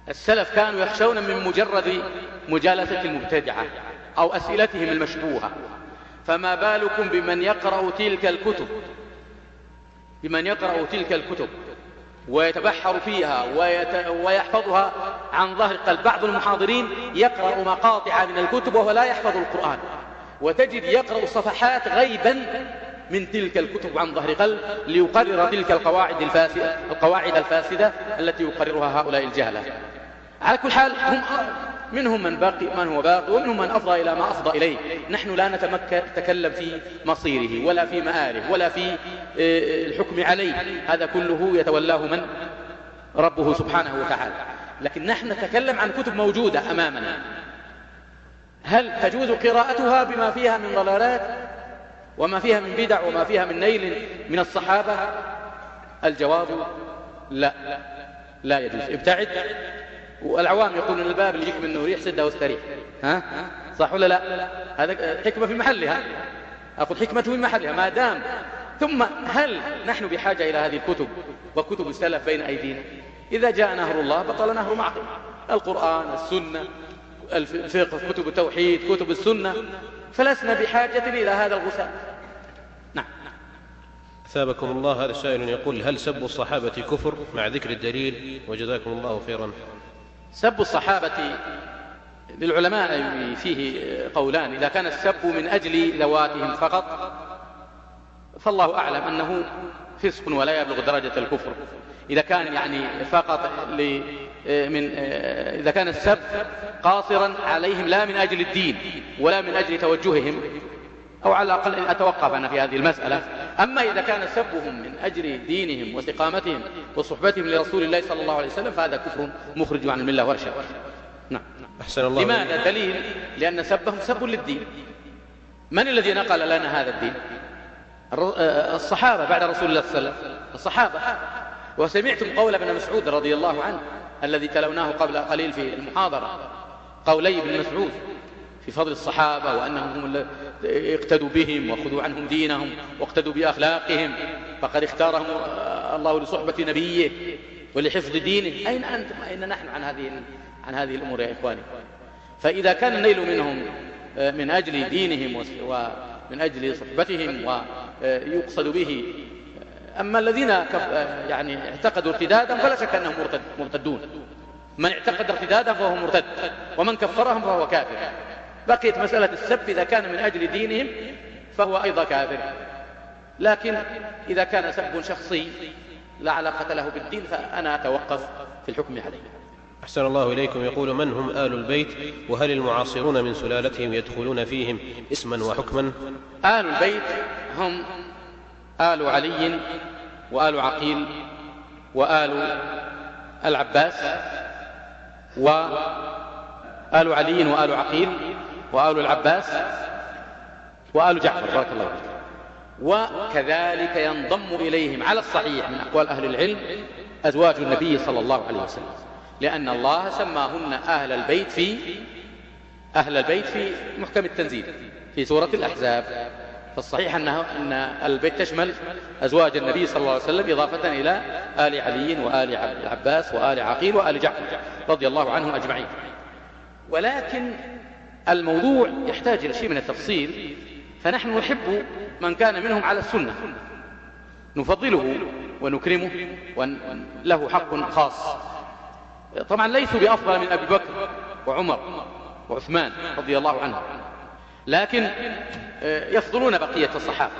السلف كانوا يخشون من مجرد مجالسة المبتدعة أو أسئلتهم المشبوهة. فما بالكم بمن يقرأ تلك الكتب؟ بمن يقرأ تلك الكتب؟ ويتبحر فيها ويت... ويحفظها عن ظهر قلب. بعض المحاضرين يقرأ مقاطع من الكتب وهو لا يحفظ القرآن. وتجد يقرأ صفحات غيبا من تلك الكتب عن ظهر قلب ليقرر تلك القواعد الفاسدة, القواعد الفاسدة التي يقررها هؤلاء الجهلة. على كل حال هم منهم من باقي من هو باقي ومنهم من أفضى إلى ما أفضى إليه. نحن لا نتكلم في مصيره ولا في مآله ولا في آه، الحكم عليه. هذا كله يتولاه من؟ ربه سبحانه وتعالى. لكن نحن نتكلم عن كتب موجودة أمامنا. هل تجوز قراءتها بما فيها من ضلالات؟ وما فيها من بدع؟ وما فيها من نيل من الصحابة؟ الجواب لا. لا يجوز. ابتعد. والعوام يقولون الباب اللي يجيك منه ريح سده واستريح ها؟ صح ولا لا؟ هذا حكمة في محلها أقول حكمة في محلها ما دام. ثم هل نحن بحاجة إلى هذه الكتب وكتب السلف بين أيدينا؟ إذا جاء نهر الله بطل نهر معقل. القرآن السنة الفقه كتب التوحيد كتب السنة. فلسنا بحاجة إلى هذا الغثاء نعم. ثابكم الله هذا السائل يقول هل سب الصحابة كفر مع ذكر الدليل؟ وجزاكم الله خيرا. سب الصحابة للعلماء فيه قولان إذا كان السب من أجل ذواتهم فقط فالله أعلم أنه فسق ولا يبلغ درجة الكفر. إذا كان يعني فقط من إذا كان السب قاصرا عليهم لا من أجل الدين ولا من أجل توجههم أو على الأقل أتوقف أنا في هذه المسألة. أما إذا كان سبهم من أجل دينهم واستقامتهم وصحبتهم لرسول الله صلى الله عليه وسلم فهذا كفر مخرج عن الملة ورشا نعم. أحسن الله لماذا دليل؟ لأن سبهم سب للدين. من الذي نقل لنا هذا الدين؟ آه، الصحابة بعد رسول الله صلى الله عليه وسلم. الصحابة. وسمعتم قول ابن مسعود رضي الله عنه الذي تلوناه قبل قليل في المحاضرة. قولي ابن مسعود في فضل الصحابة وأنهم هم اقتدوا بهم وخذوا عنهم دينهم واقتدوا بأخلاقهم. فقد اختارهم الله لصحبة نبيه ولحفظ دينه. أين أنتم أين نحن عن هذه عن هذه الأمور يا إخواني. فإذا كان النيل منهم آه، من أجل دينهم ومن أجل صحبتهم ويقصد به. آه، أما الذين آه، يعني اعتقدوا ارتدادا فلا شك أنهم مرتدون. من اعتقد ارتدادا فهو مرتد ومن كفرهم فهو كافر. بقيت مسألة السب إذا كان من أجل دينهم فهو أيضا كافر. لكن إذا كان سب شخصي لا علاقة له بالدين فأنا أتوقف في الحكم عليه. أحسن الله إليكم. يقول من هم آل البيت وهل المعاصرون من سلالتهم يدخلون فيهم اسما وحكما؟ آل البيت هم آل علي وآل عقيل وآل العباس وآل علي وآل عقيل وآل العباس وآل جعفر بارك الله فيك. وكذلك ينضم إليهم على الصحيح من أقوال أهل العلم أزواج النبي صلى الله عليه وسلم لأن الله سماهن أهل البيت في أهل البيت في محكم التنزيل في سورة الأحزاب. فالصحيح أنه أن البيت تشمل أزواج النبي صلى الله عليه وسلم إضافة إلى آل علي وآل العباس وآل عقيل وآل جعفر رضي الله عنهم أجمعين. ولكن الموضوع يحتاج إلى شيء من التفصيل فنحن نحب من كان منهم على السنة. نفضله ونكرمه وله حق خاص. طبعا ليسوا بأفضل من أبي بكر وعمر وعثمان رضي الله عنهم. لكن آه، يفضلون بقية الصحابة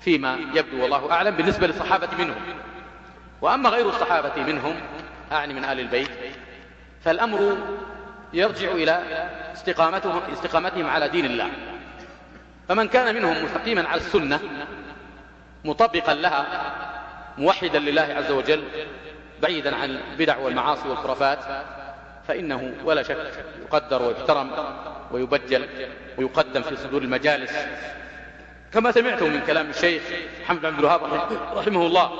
فيما يبدو والله أعلم بالنسبة للصحابة منهم. وأما غير الصحابة منهم أعني من آل البيت فالأمر يرجع إلى استقامتهم, استقامتهم على دين الله. فمن كان منهم مستقيما على السنة مطبقا لها موحدا لله عز وجل بعيدا عن البدع والمعاصي والخرافات فإنه ولا شك يقدر ويحترم ويبجل ويقدم في صدور المجالس. كما سمعتم من كلام الشيخ محمد بن عبد الوهاب رحمه الله.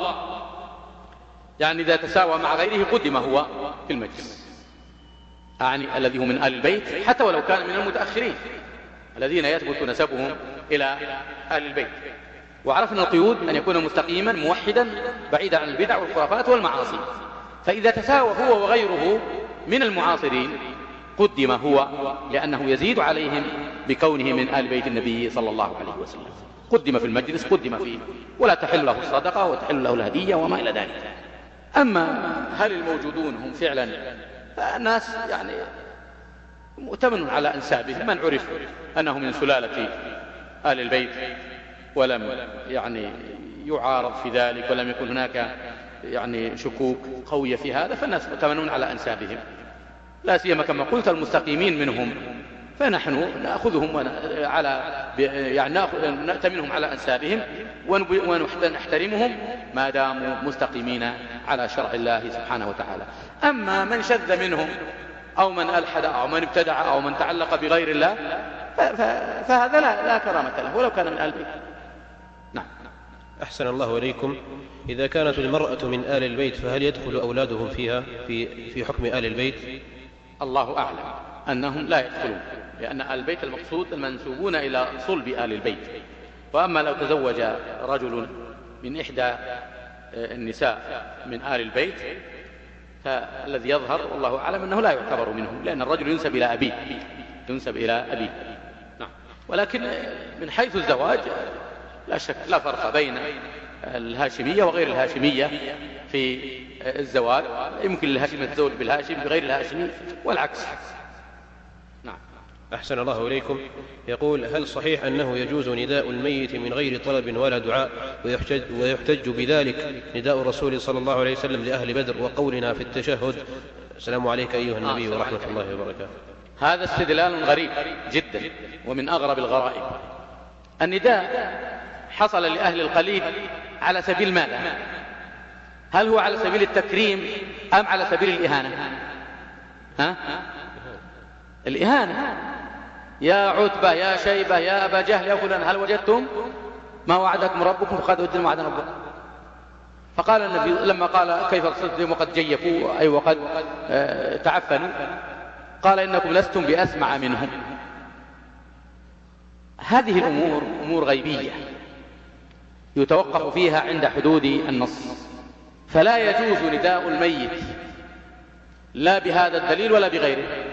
يعني إذا تساوى مع غيره قدم هو في المجلس. أعني الذي هو من آل البيت حتى ولو كان من المتأخرين الذين يثبت نسبهم إلى آل البيت. وعرفنا القيود أن يكون مستقيما موحدا بعيدا عن البدع والخرافات والمعاصي. فإذا تساوى هو وغيره من المعاصرين قدم هو لأنه يزيد عليهم بكونه من آل بيت النبي صلى الله عليه وسلم. قدم في المجلس قدم فيه. ولا تحل له الصدقة وتحل له الهدية وما إلى ذلك. أما هل الموجودون هم فعلا الناس يعني مؤتمن على أنسابهم من عرف أنه من سلالة آل البيت ولم يعني يعارض في ذلك ولم يكن هناك يعني شكوك قوية في هذا فالناس مؤتمنون على أنسابهم. لا سيما كما قلت المستقيمين منهم فنحن نأخذهم على يعني نأتمنهم على أنسابهم ونحترمهم ما داموا مستقيمين على شرع الله سبحانه وتعالى. أما من شذ منهم أو من ألحد أو من ابتدع أو من تعلق بغير الله فهذا لا, لا كرامة له ولو كان من آل البيت نعم. أحسن الله إليكم. إذا كانت المرأة من آل البيت فهل يدخل أولادهم فيها في, في حكم آل البيت؟ الله أعلم أنهم لا يدخلون. لأن البيت المقصود المنسوبون إلى صلب آل البيت. وأما لو تزوج رجل من إحدى آه، النساء من آل البيت فالذي يظهر والله أعلم أنه لا يعتبر منه لأن الرجل ينسب إلى أبيه ينسب إلى أبيه. نعم. ولكن من حيث الزواج لا شك لا فرق بين الهاشمية وغير الهاشمية في الزواج. يمكن للهاشمي يتزوج بالهاشم بغير الهاشمي والعكس. أحسن الله إليكم. يقول هل صحيح أنه يجوز نداء الميت من غير طلب ولا دعاء ويحتج, ويحتج بذلك نداء الرسول صلى الله عليه وسلم لأهل بدر وقولنا في التشهد؟ السلام عليك أيها النبي آه ورحمة الله وبركاته. هذا استدلال غريب جدا ومن أغرب الغرائب. النداء حصل لأهل القليب على سبيل ماذا؟ هل هو على سبيل التكريم أم على سبيل الإهانة؟ ها؟ الإهانة. يا عتبة يا شيبة يا أبا جهل يا فلان هل وجدتم؟ ما وعدكم ربكم فقد وجدنا وعدنا ربكم فقال النبي لما قال كيف ارسلتم وقد جيفوا أي وقد آه، تعفنوا؟ قال إنكم لستم بأسمع منهم. هذه الأمور أمور غيبية يتوقف فيها عند حدود النص. فلا يجوز نداء الميت لا بهذا الدليل ولا بغيره.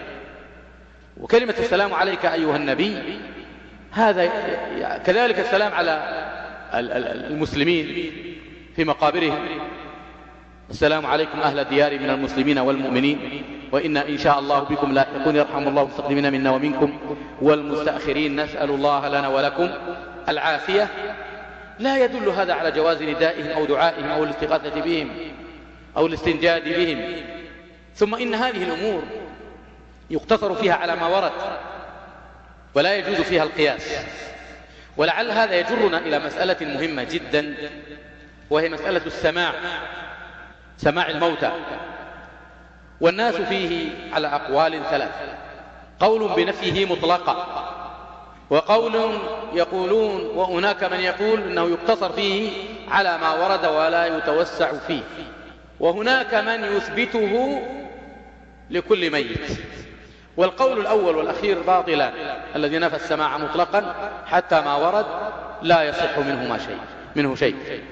وكلمة السلام عليك أيها النبي هذا كذلك السلام على المسلمين في مقابرهم. السلام عليكم أهل الديار من المسلمين والمؤمنين وإنا إن شاء الله بكم لاحقون يرحم الله المستقدمين منا ومنكم والمستأخرين. نسأل الله لنا ولكم العافية. لا يدل هذا على جواز ندائهم أو دعائهم أو الاستغاثة بهم أو الاستنجاد بهم. ثم إن هذه الأمور يقتصر فيها على ما ورد ولا يجوز فيها القياس. ولعل هذا يجرنا إلى مسألة مهمة جدا وهي مسألة السماع سماع الموتى. والناس فيه على أقوال ثلاث. قول بنفيه مطلقة وقول يقولون وهناك من يقول إنه يقتصر فيه على ما ورد ولا يتوسع فيه. وهناك من يثبته لكل ميت. والقول الأول والأخير باطلان الذي نفى السماع مطلقا حتى ما ورد لا يصح منه ما شيء منه شيء.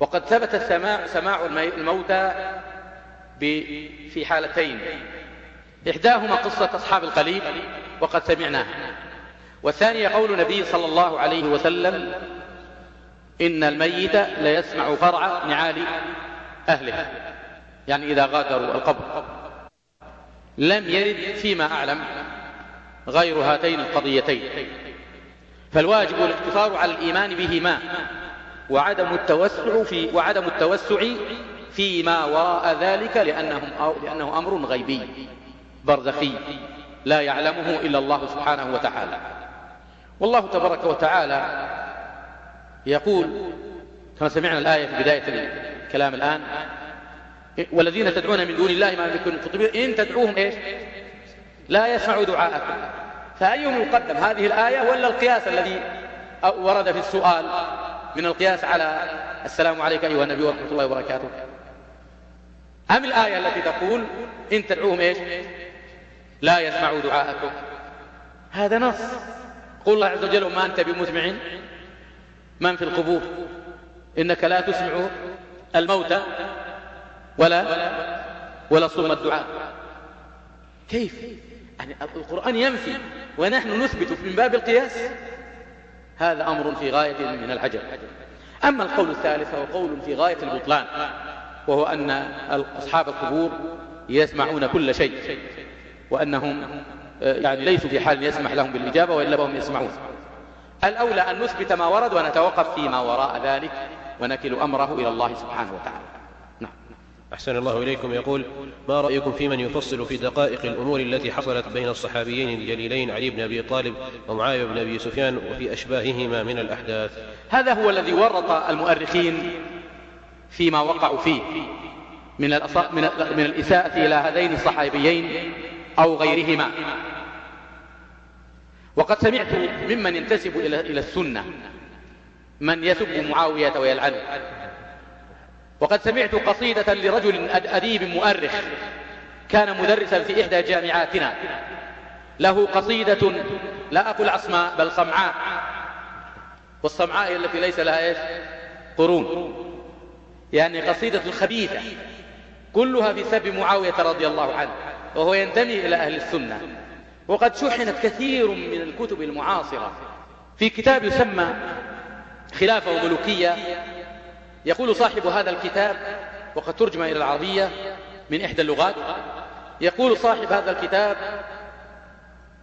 وقد ثبت السماع سماع الموتى في حالتين. إحداهما قصة أصحاب القليب وقد سمعناها. والثانية قول النبي صلى الله عليه وسلم إن الميت ليسمع فرع نعال أهله. يعني إذا غادروا القبر. لم يرد فيما أعلم غير هاتين القضيتين. فالواجب الاقتصار على الإيمان بهما وعدم التوسع في وعدم التوسع فيما وراء ذلك لأنهم أو لأنه أمر غيبي برزخي لا يعلمه إلا الله سبحانه وتعالى. والله تبارك وتعالى يقول كما سمعنا الآية في بداية الكلام الآن والذين تدعون من دون الله ما يملكون تطبيق إن تدعوهم إيش؟ لا يسمعوا دعاءكم. فأيهم يقدم هذه الآية ولا القياس الذي ورد في السؤال من القياس على السلام عليك أيها النبي ورحمة الله وبركاته؟ أم الآية التي تقول إن تدعوهم إيش؟ لا يسمعوا دعاءكم. هذا نص. قل الله عز وجل وما أنت بمسمع من في القبور؟ إنك لا تسمع الموتى. ولا ولا صم الدعاء. كيف؟ يعني القرآن ينفي ونحن نثبت من باب القياس. هذا أمر في غاية من العجب. أما القول الثالث فهو قول في غاية البطلان وهو أن أصحاب القبور يسمعون كل شيء وأنهم آه، يعني ليسوا في حال يسمح لهم بالإجابة وإلا هم يسمعون. الأولى أن نثبت ما ورد ونتوقف فيما وراء ذلك ونكل أمره إلى الله سبحانه وتعالى. أحسن الله إليكم. يقول ما رأيكم في من يفصل في دقائق الأمور التي حصلت بين الصحابيين الجليلين علي بن أبي طالب ومعاوية بن أبي سفيان وفي أشباههما من الأحداث؟ هذا هو الذي ورط المؤرخين فيما وقعوا فيه من من الإساءة إلى هذين الصحابيين أو غيرهما. وقد سمعت ممن ينتسب إلى السنة من يسب معاوية ويلعنه وقد سمعت قصيدة لرجل أديب مؤرخ كان مدرسا في إحدى جامعاتنا. له قصيدة لا أقول عصماء بل صمعاء. والصمعاء هي التي ليس لها إيش؟ قرون. يعني قصيدة خبيثة. كلها في سب معاوية رضي الله عنه وهو ينتمي إلى أهل السنة. وقد شحنت كثير من الكتب المعاصرة. في كتاب يسمى خلافة وملوكية يقول صاحب هذا الكتاب وقد ترجم إلى العربية من إحدى اللغات يقول صاحب هذا الكتاب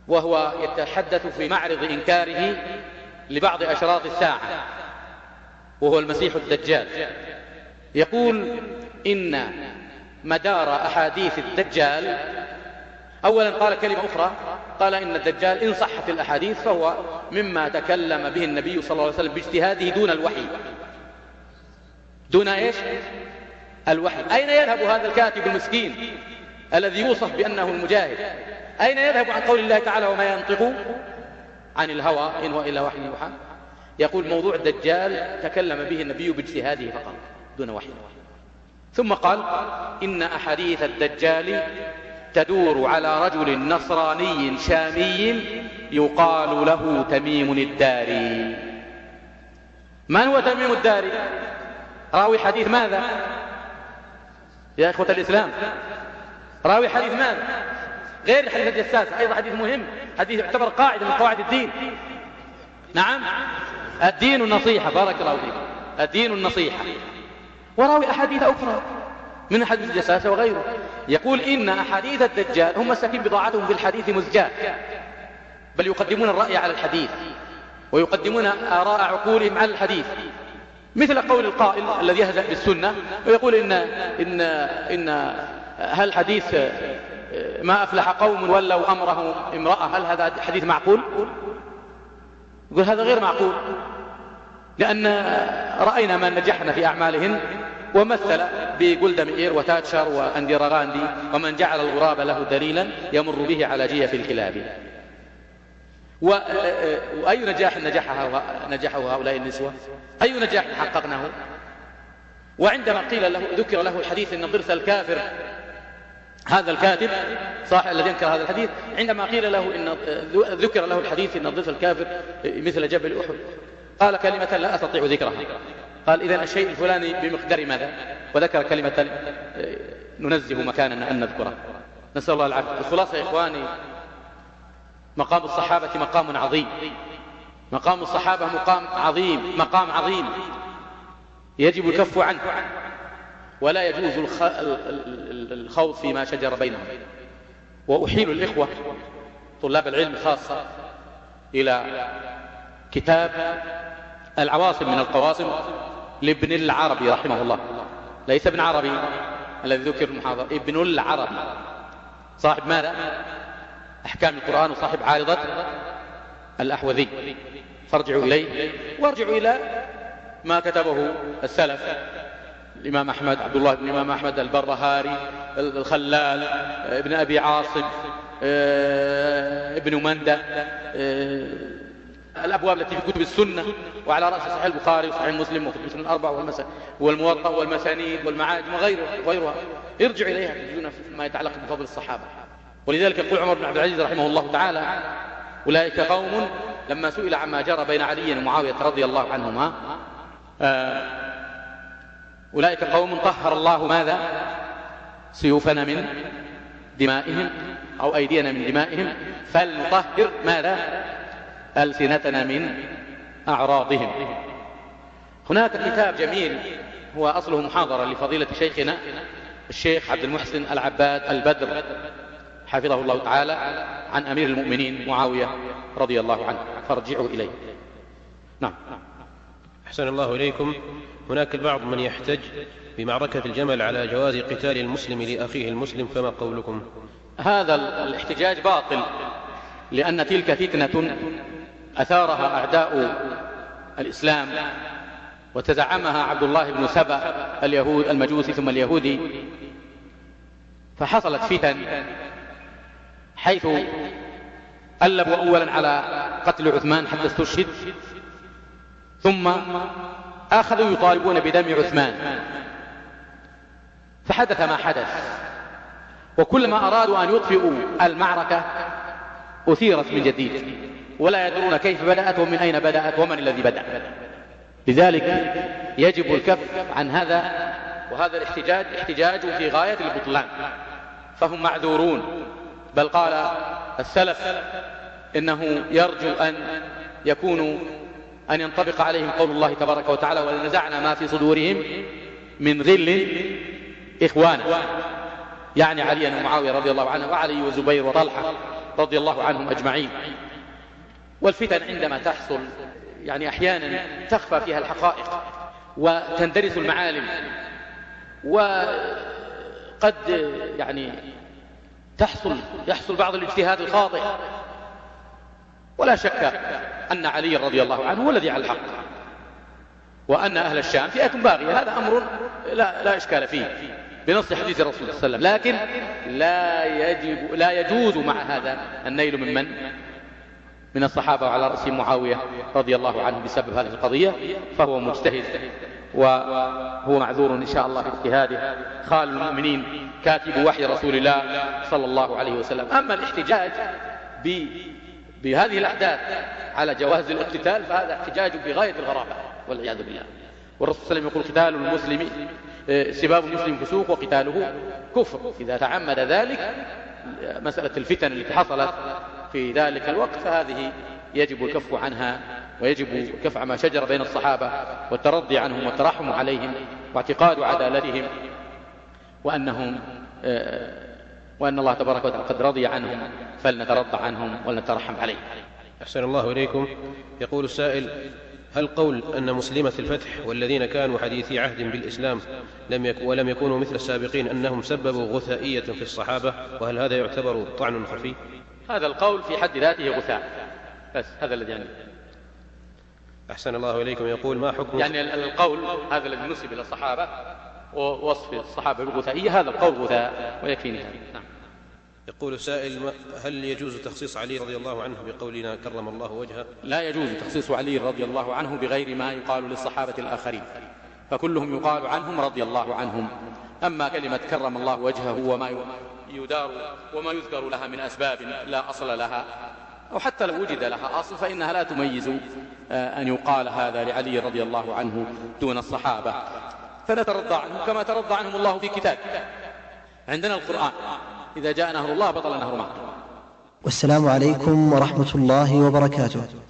وهو يتحدث في معرض إنكاره لبعض أشراط الساعة وهو المسيح الدجال. يقول إن مدار أحاديث الدجال أولا قال كلمة أخرى قال إن الدجال إن صحت الأحاديث فهو مما تكلم به النبي صلى الله عليه وسلم باجتهاده دون الوحي. دون إيش؟ الوحي. أين يذهب هذا الكاتب المسكين الذي يوصف بأنه المجاهد؟ أين يذهب عن قول الله تعالى وما ينطق عن الهوى إن هو إلا وحي يوحى؟ يقول موضوع الدجال تكلم به النبي باجتهاده فقط دون وحي. ثم قال إن أحاديث الدجال تدور على رجل نصراني شامي يقال له تميم الداري. من هو تميم الداري؟ راوي حديث ماذا؟ يا إخوة الإسلام. راوي حديث ماذا؟ غير حديث الجساس أيضا حديث مهم حديث يعتبر قاعدة من قواعد الدين. نعم. الدين النصيحة بارك الله فيك. الدين النصيحة. وراوي أحاديث أخرى من حديث الجساسة وغيره. يقول إن أحاديث الدجال هم مساكين بضاعتهم في الحديث مزجاة. بل يقدمون الرأي على الحديث ويقدمون آراء عقولهم على الحديث. مثل قول القائل الذي يهزأ بالسنة ويقول إن, إن, إن هل حديث ما أفلح قوم ولوا أمره امرأة هل هذا حديث معقول؟ يقول هذا غير معقول لأن رأينا من نجحنا في أعمالهن ومثل بجولدا مئير وتاتشر وأنديرا غاندي ومن جعل الغراب له دليلا يمر به على جيف الكلاب. وأي نجاح نجحها نجحه هؤلاء النسوة؟ أي نجاح حققناه؟ وعندما قيل له ذكر له الحديث إن ضرس الكافر هذا الكاتب صاحب الذي أنكر هذا الحديث عندما قيل له ان ذكر له الحديث إن ضرس الكافر مثل جبل أحد قال كلمة لا أستطيع ذكرها. قال إذا الشيء الفلاني بمقدار ماذا؟ وذكر كلمة ننزه مكاننا أن نذكرها نسأل الله العافية. الخلاصة يا إخواني مقام الصحابة مقام عظيم. مقام الصحابة مقام عظيم مقام عظيم. يجب الكف عنه. ولا يجوز الخوض فيما شجر بينهم. وأحيل الإخوة طلاب العلم خاصة إلى كتاب العواصم من القواصم لابن العربي رحمه الله. ليس ابن عربي الذي ذكر المحاضرة. ابن العربي. صاحب ماذا؟ أحكام القرآن وصاحب عارضة الأحوذي. فارجعوا إليه. وارجعوا إلى ما كتبه السلف. الإمام أحمد عبد الله بن الإمام أحمد البرهاري الخلال ابن أبي عاصم آه، ابن مندة آه، الأبواب التي في كتب السنة وعلى رأس صحيح البخاري وصحيح مسلم وكتب السنة الأربع والموطأ والمسانيد والمعاجم وغيرها وغيرها. ارجع إليها تجدون ما يتعلق بفضل الصحابة. ولذلك يقول عمر بن عبد العزيز رحمه الله تعالى أولئك قوم لما سئل عما جرى بين علي ومعاوية رضي الله عنهما آه، أولئك قوم طهر الله ماذا؟ سيوفنا من دمائهم أو أيدينا من دمائهم فلنطهر ماذا؟ ألسنتنا من أعراضهم. هناك كتاب جميل هو أصله محاضرة لفضيلة شيخنا الشيخ عبد المحسن العباد البدر. حفظه الله تعالى عن أمير المؤمنين معاوية رضي الله عنه. فارجعوا إليه. نعم. أحسن الله إليكم. هناك البعض من يحتج بمعركة الجمل على جواز قتال المسلم لأخيه المسلم فما قولكم؟ هذا الاحتجاج باطل لأن تلك فتنة أثارها أعداء الإسلام وتزعمها عبد الله بن سبأ اليهود المجوسي ثم اليهودي. فحصلت فتن حيث ألبوا أولا على قتل عثمان حتى استشهد ثم أخذوا يطالبون بدم عثمان. فحدث ما حدث. وكلما أرادوا أن يطفئوا المعركة أثيرت من جديد. ولا يدرون كيف بدأت ومن أين بدأت ومن الذي بدأ. لذلك يجب الكف عن هذا وهذا الاحتجاج احتجاج في غاية البطلان. فهم معذورون. بل قال السلف إنه يرجو أن يكونوا أن ينطبق عليهم قول الله تبارك وتعالى ولنزعنا ما في صدورهم من غل إخوانا يعني علي ومعاوية رضي الله عنه وعلي وزبير وطلحة رضي الله عنهم أجمعين. والفتن عندما تحصل يعني أحيانا تخفى فيها الحقائق وتندرس المعالم وقد يعني تحصل يحصل بعض الاجتهاد الخاطئ. ولا شك أن علي رضي الله عنه هو الذي على الحق. وأن أهل الشام فئة باغية هذا أمر لا, لا إشكال فيه بنص حديث الرسول صلى الله عليه وسلم. لكن لا يجب لا يجوز مع هذا النيل من من؟ من الصحابة وعلى رأسهم معاوية رضي الله عنه بسبب هذه القضية فهو مجتهد. وهو معذور إن شاء الله في اجتهاده. خال المؤمنين كاتب وحي رسول الله صلى الله عليه وسلم. أما الاحتجاج بهذه الأحداث على جواز الاقتتال فهذا احتجاج بغاية الغرابة والعياذ بالله. والرسول صلى الله عليه وسلم يقول قتال المسلم آه، سباب المسلم فسوق وقتاله كفر. إذا تعمد ذلك مسألة الفتن التي حصلت في ذلك الوقت فهذه يجب الكف عنها ويجب الكف عما شجر بين الصحابة والترضي عنهم والترحم عليهم واعتقاد عدالتهم وأنهم آه، وأن الله تبارك وتعالى قد رضي عنهم فلنترضى عنهم ولنترحم عليهم. أحسن الله إليكم. يقول السائل هل قول أن مسلمة الفتح والذين كانوا حديثي عهد بالإسلام لم يك ولم يكونوا مثل السابقين أنهم سببوا غثائية في الصحابة وهل هذا يعتبر طعن خفي؟ هذا القول في حد ذاته غثاء. بس هذا الذي يعني أحسن الله إليكم. يقول ما حكم يعني القول هذا الذي نسب إلى الصحابة ووصف الصحابة بالغثائية هذا القول غثاء ويكفيني هذا. نعم. يقول سائل هل يجوز تخصيص علي رضي الله عنه بقولنا كرم الله وجهه؟ لا يجوز تخصيص علي رضي الله عنه بغير ما يقال للصحابة الآخرين فكلهم يقال عنهم رضي الله عنهم. أما كلمة كرم الله وجهه وما يدار وما يذكر لها من أسباب لا أصل لها. أو حتى لو وجد لها أصل فإنها لا تميز آه، أن يقال هذا لعلي رضي الله عنه دون الصحابة. فنترضى عنهم كما ترضى عنهم الله في كتابه عندنا القرآن. إذا جاء نهر الله بطل نهر معه والسلام عليكم ورحمة الله وبركاته.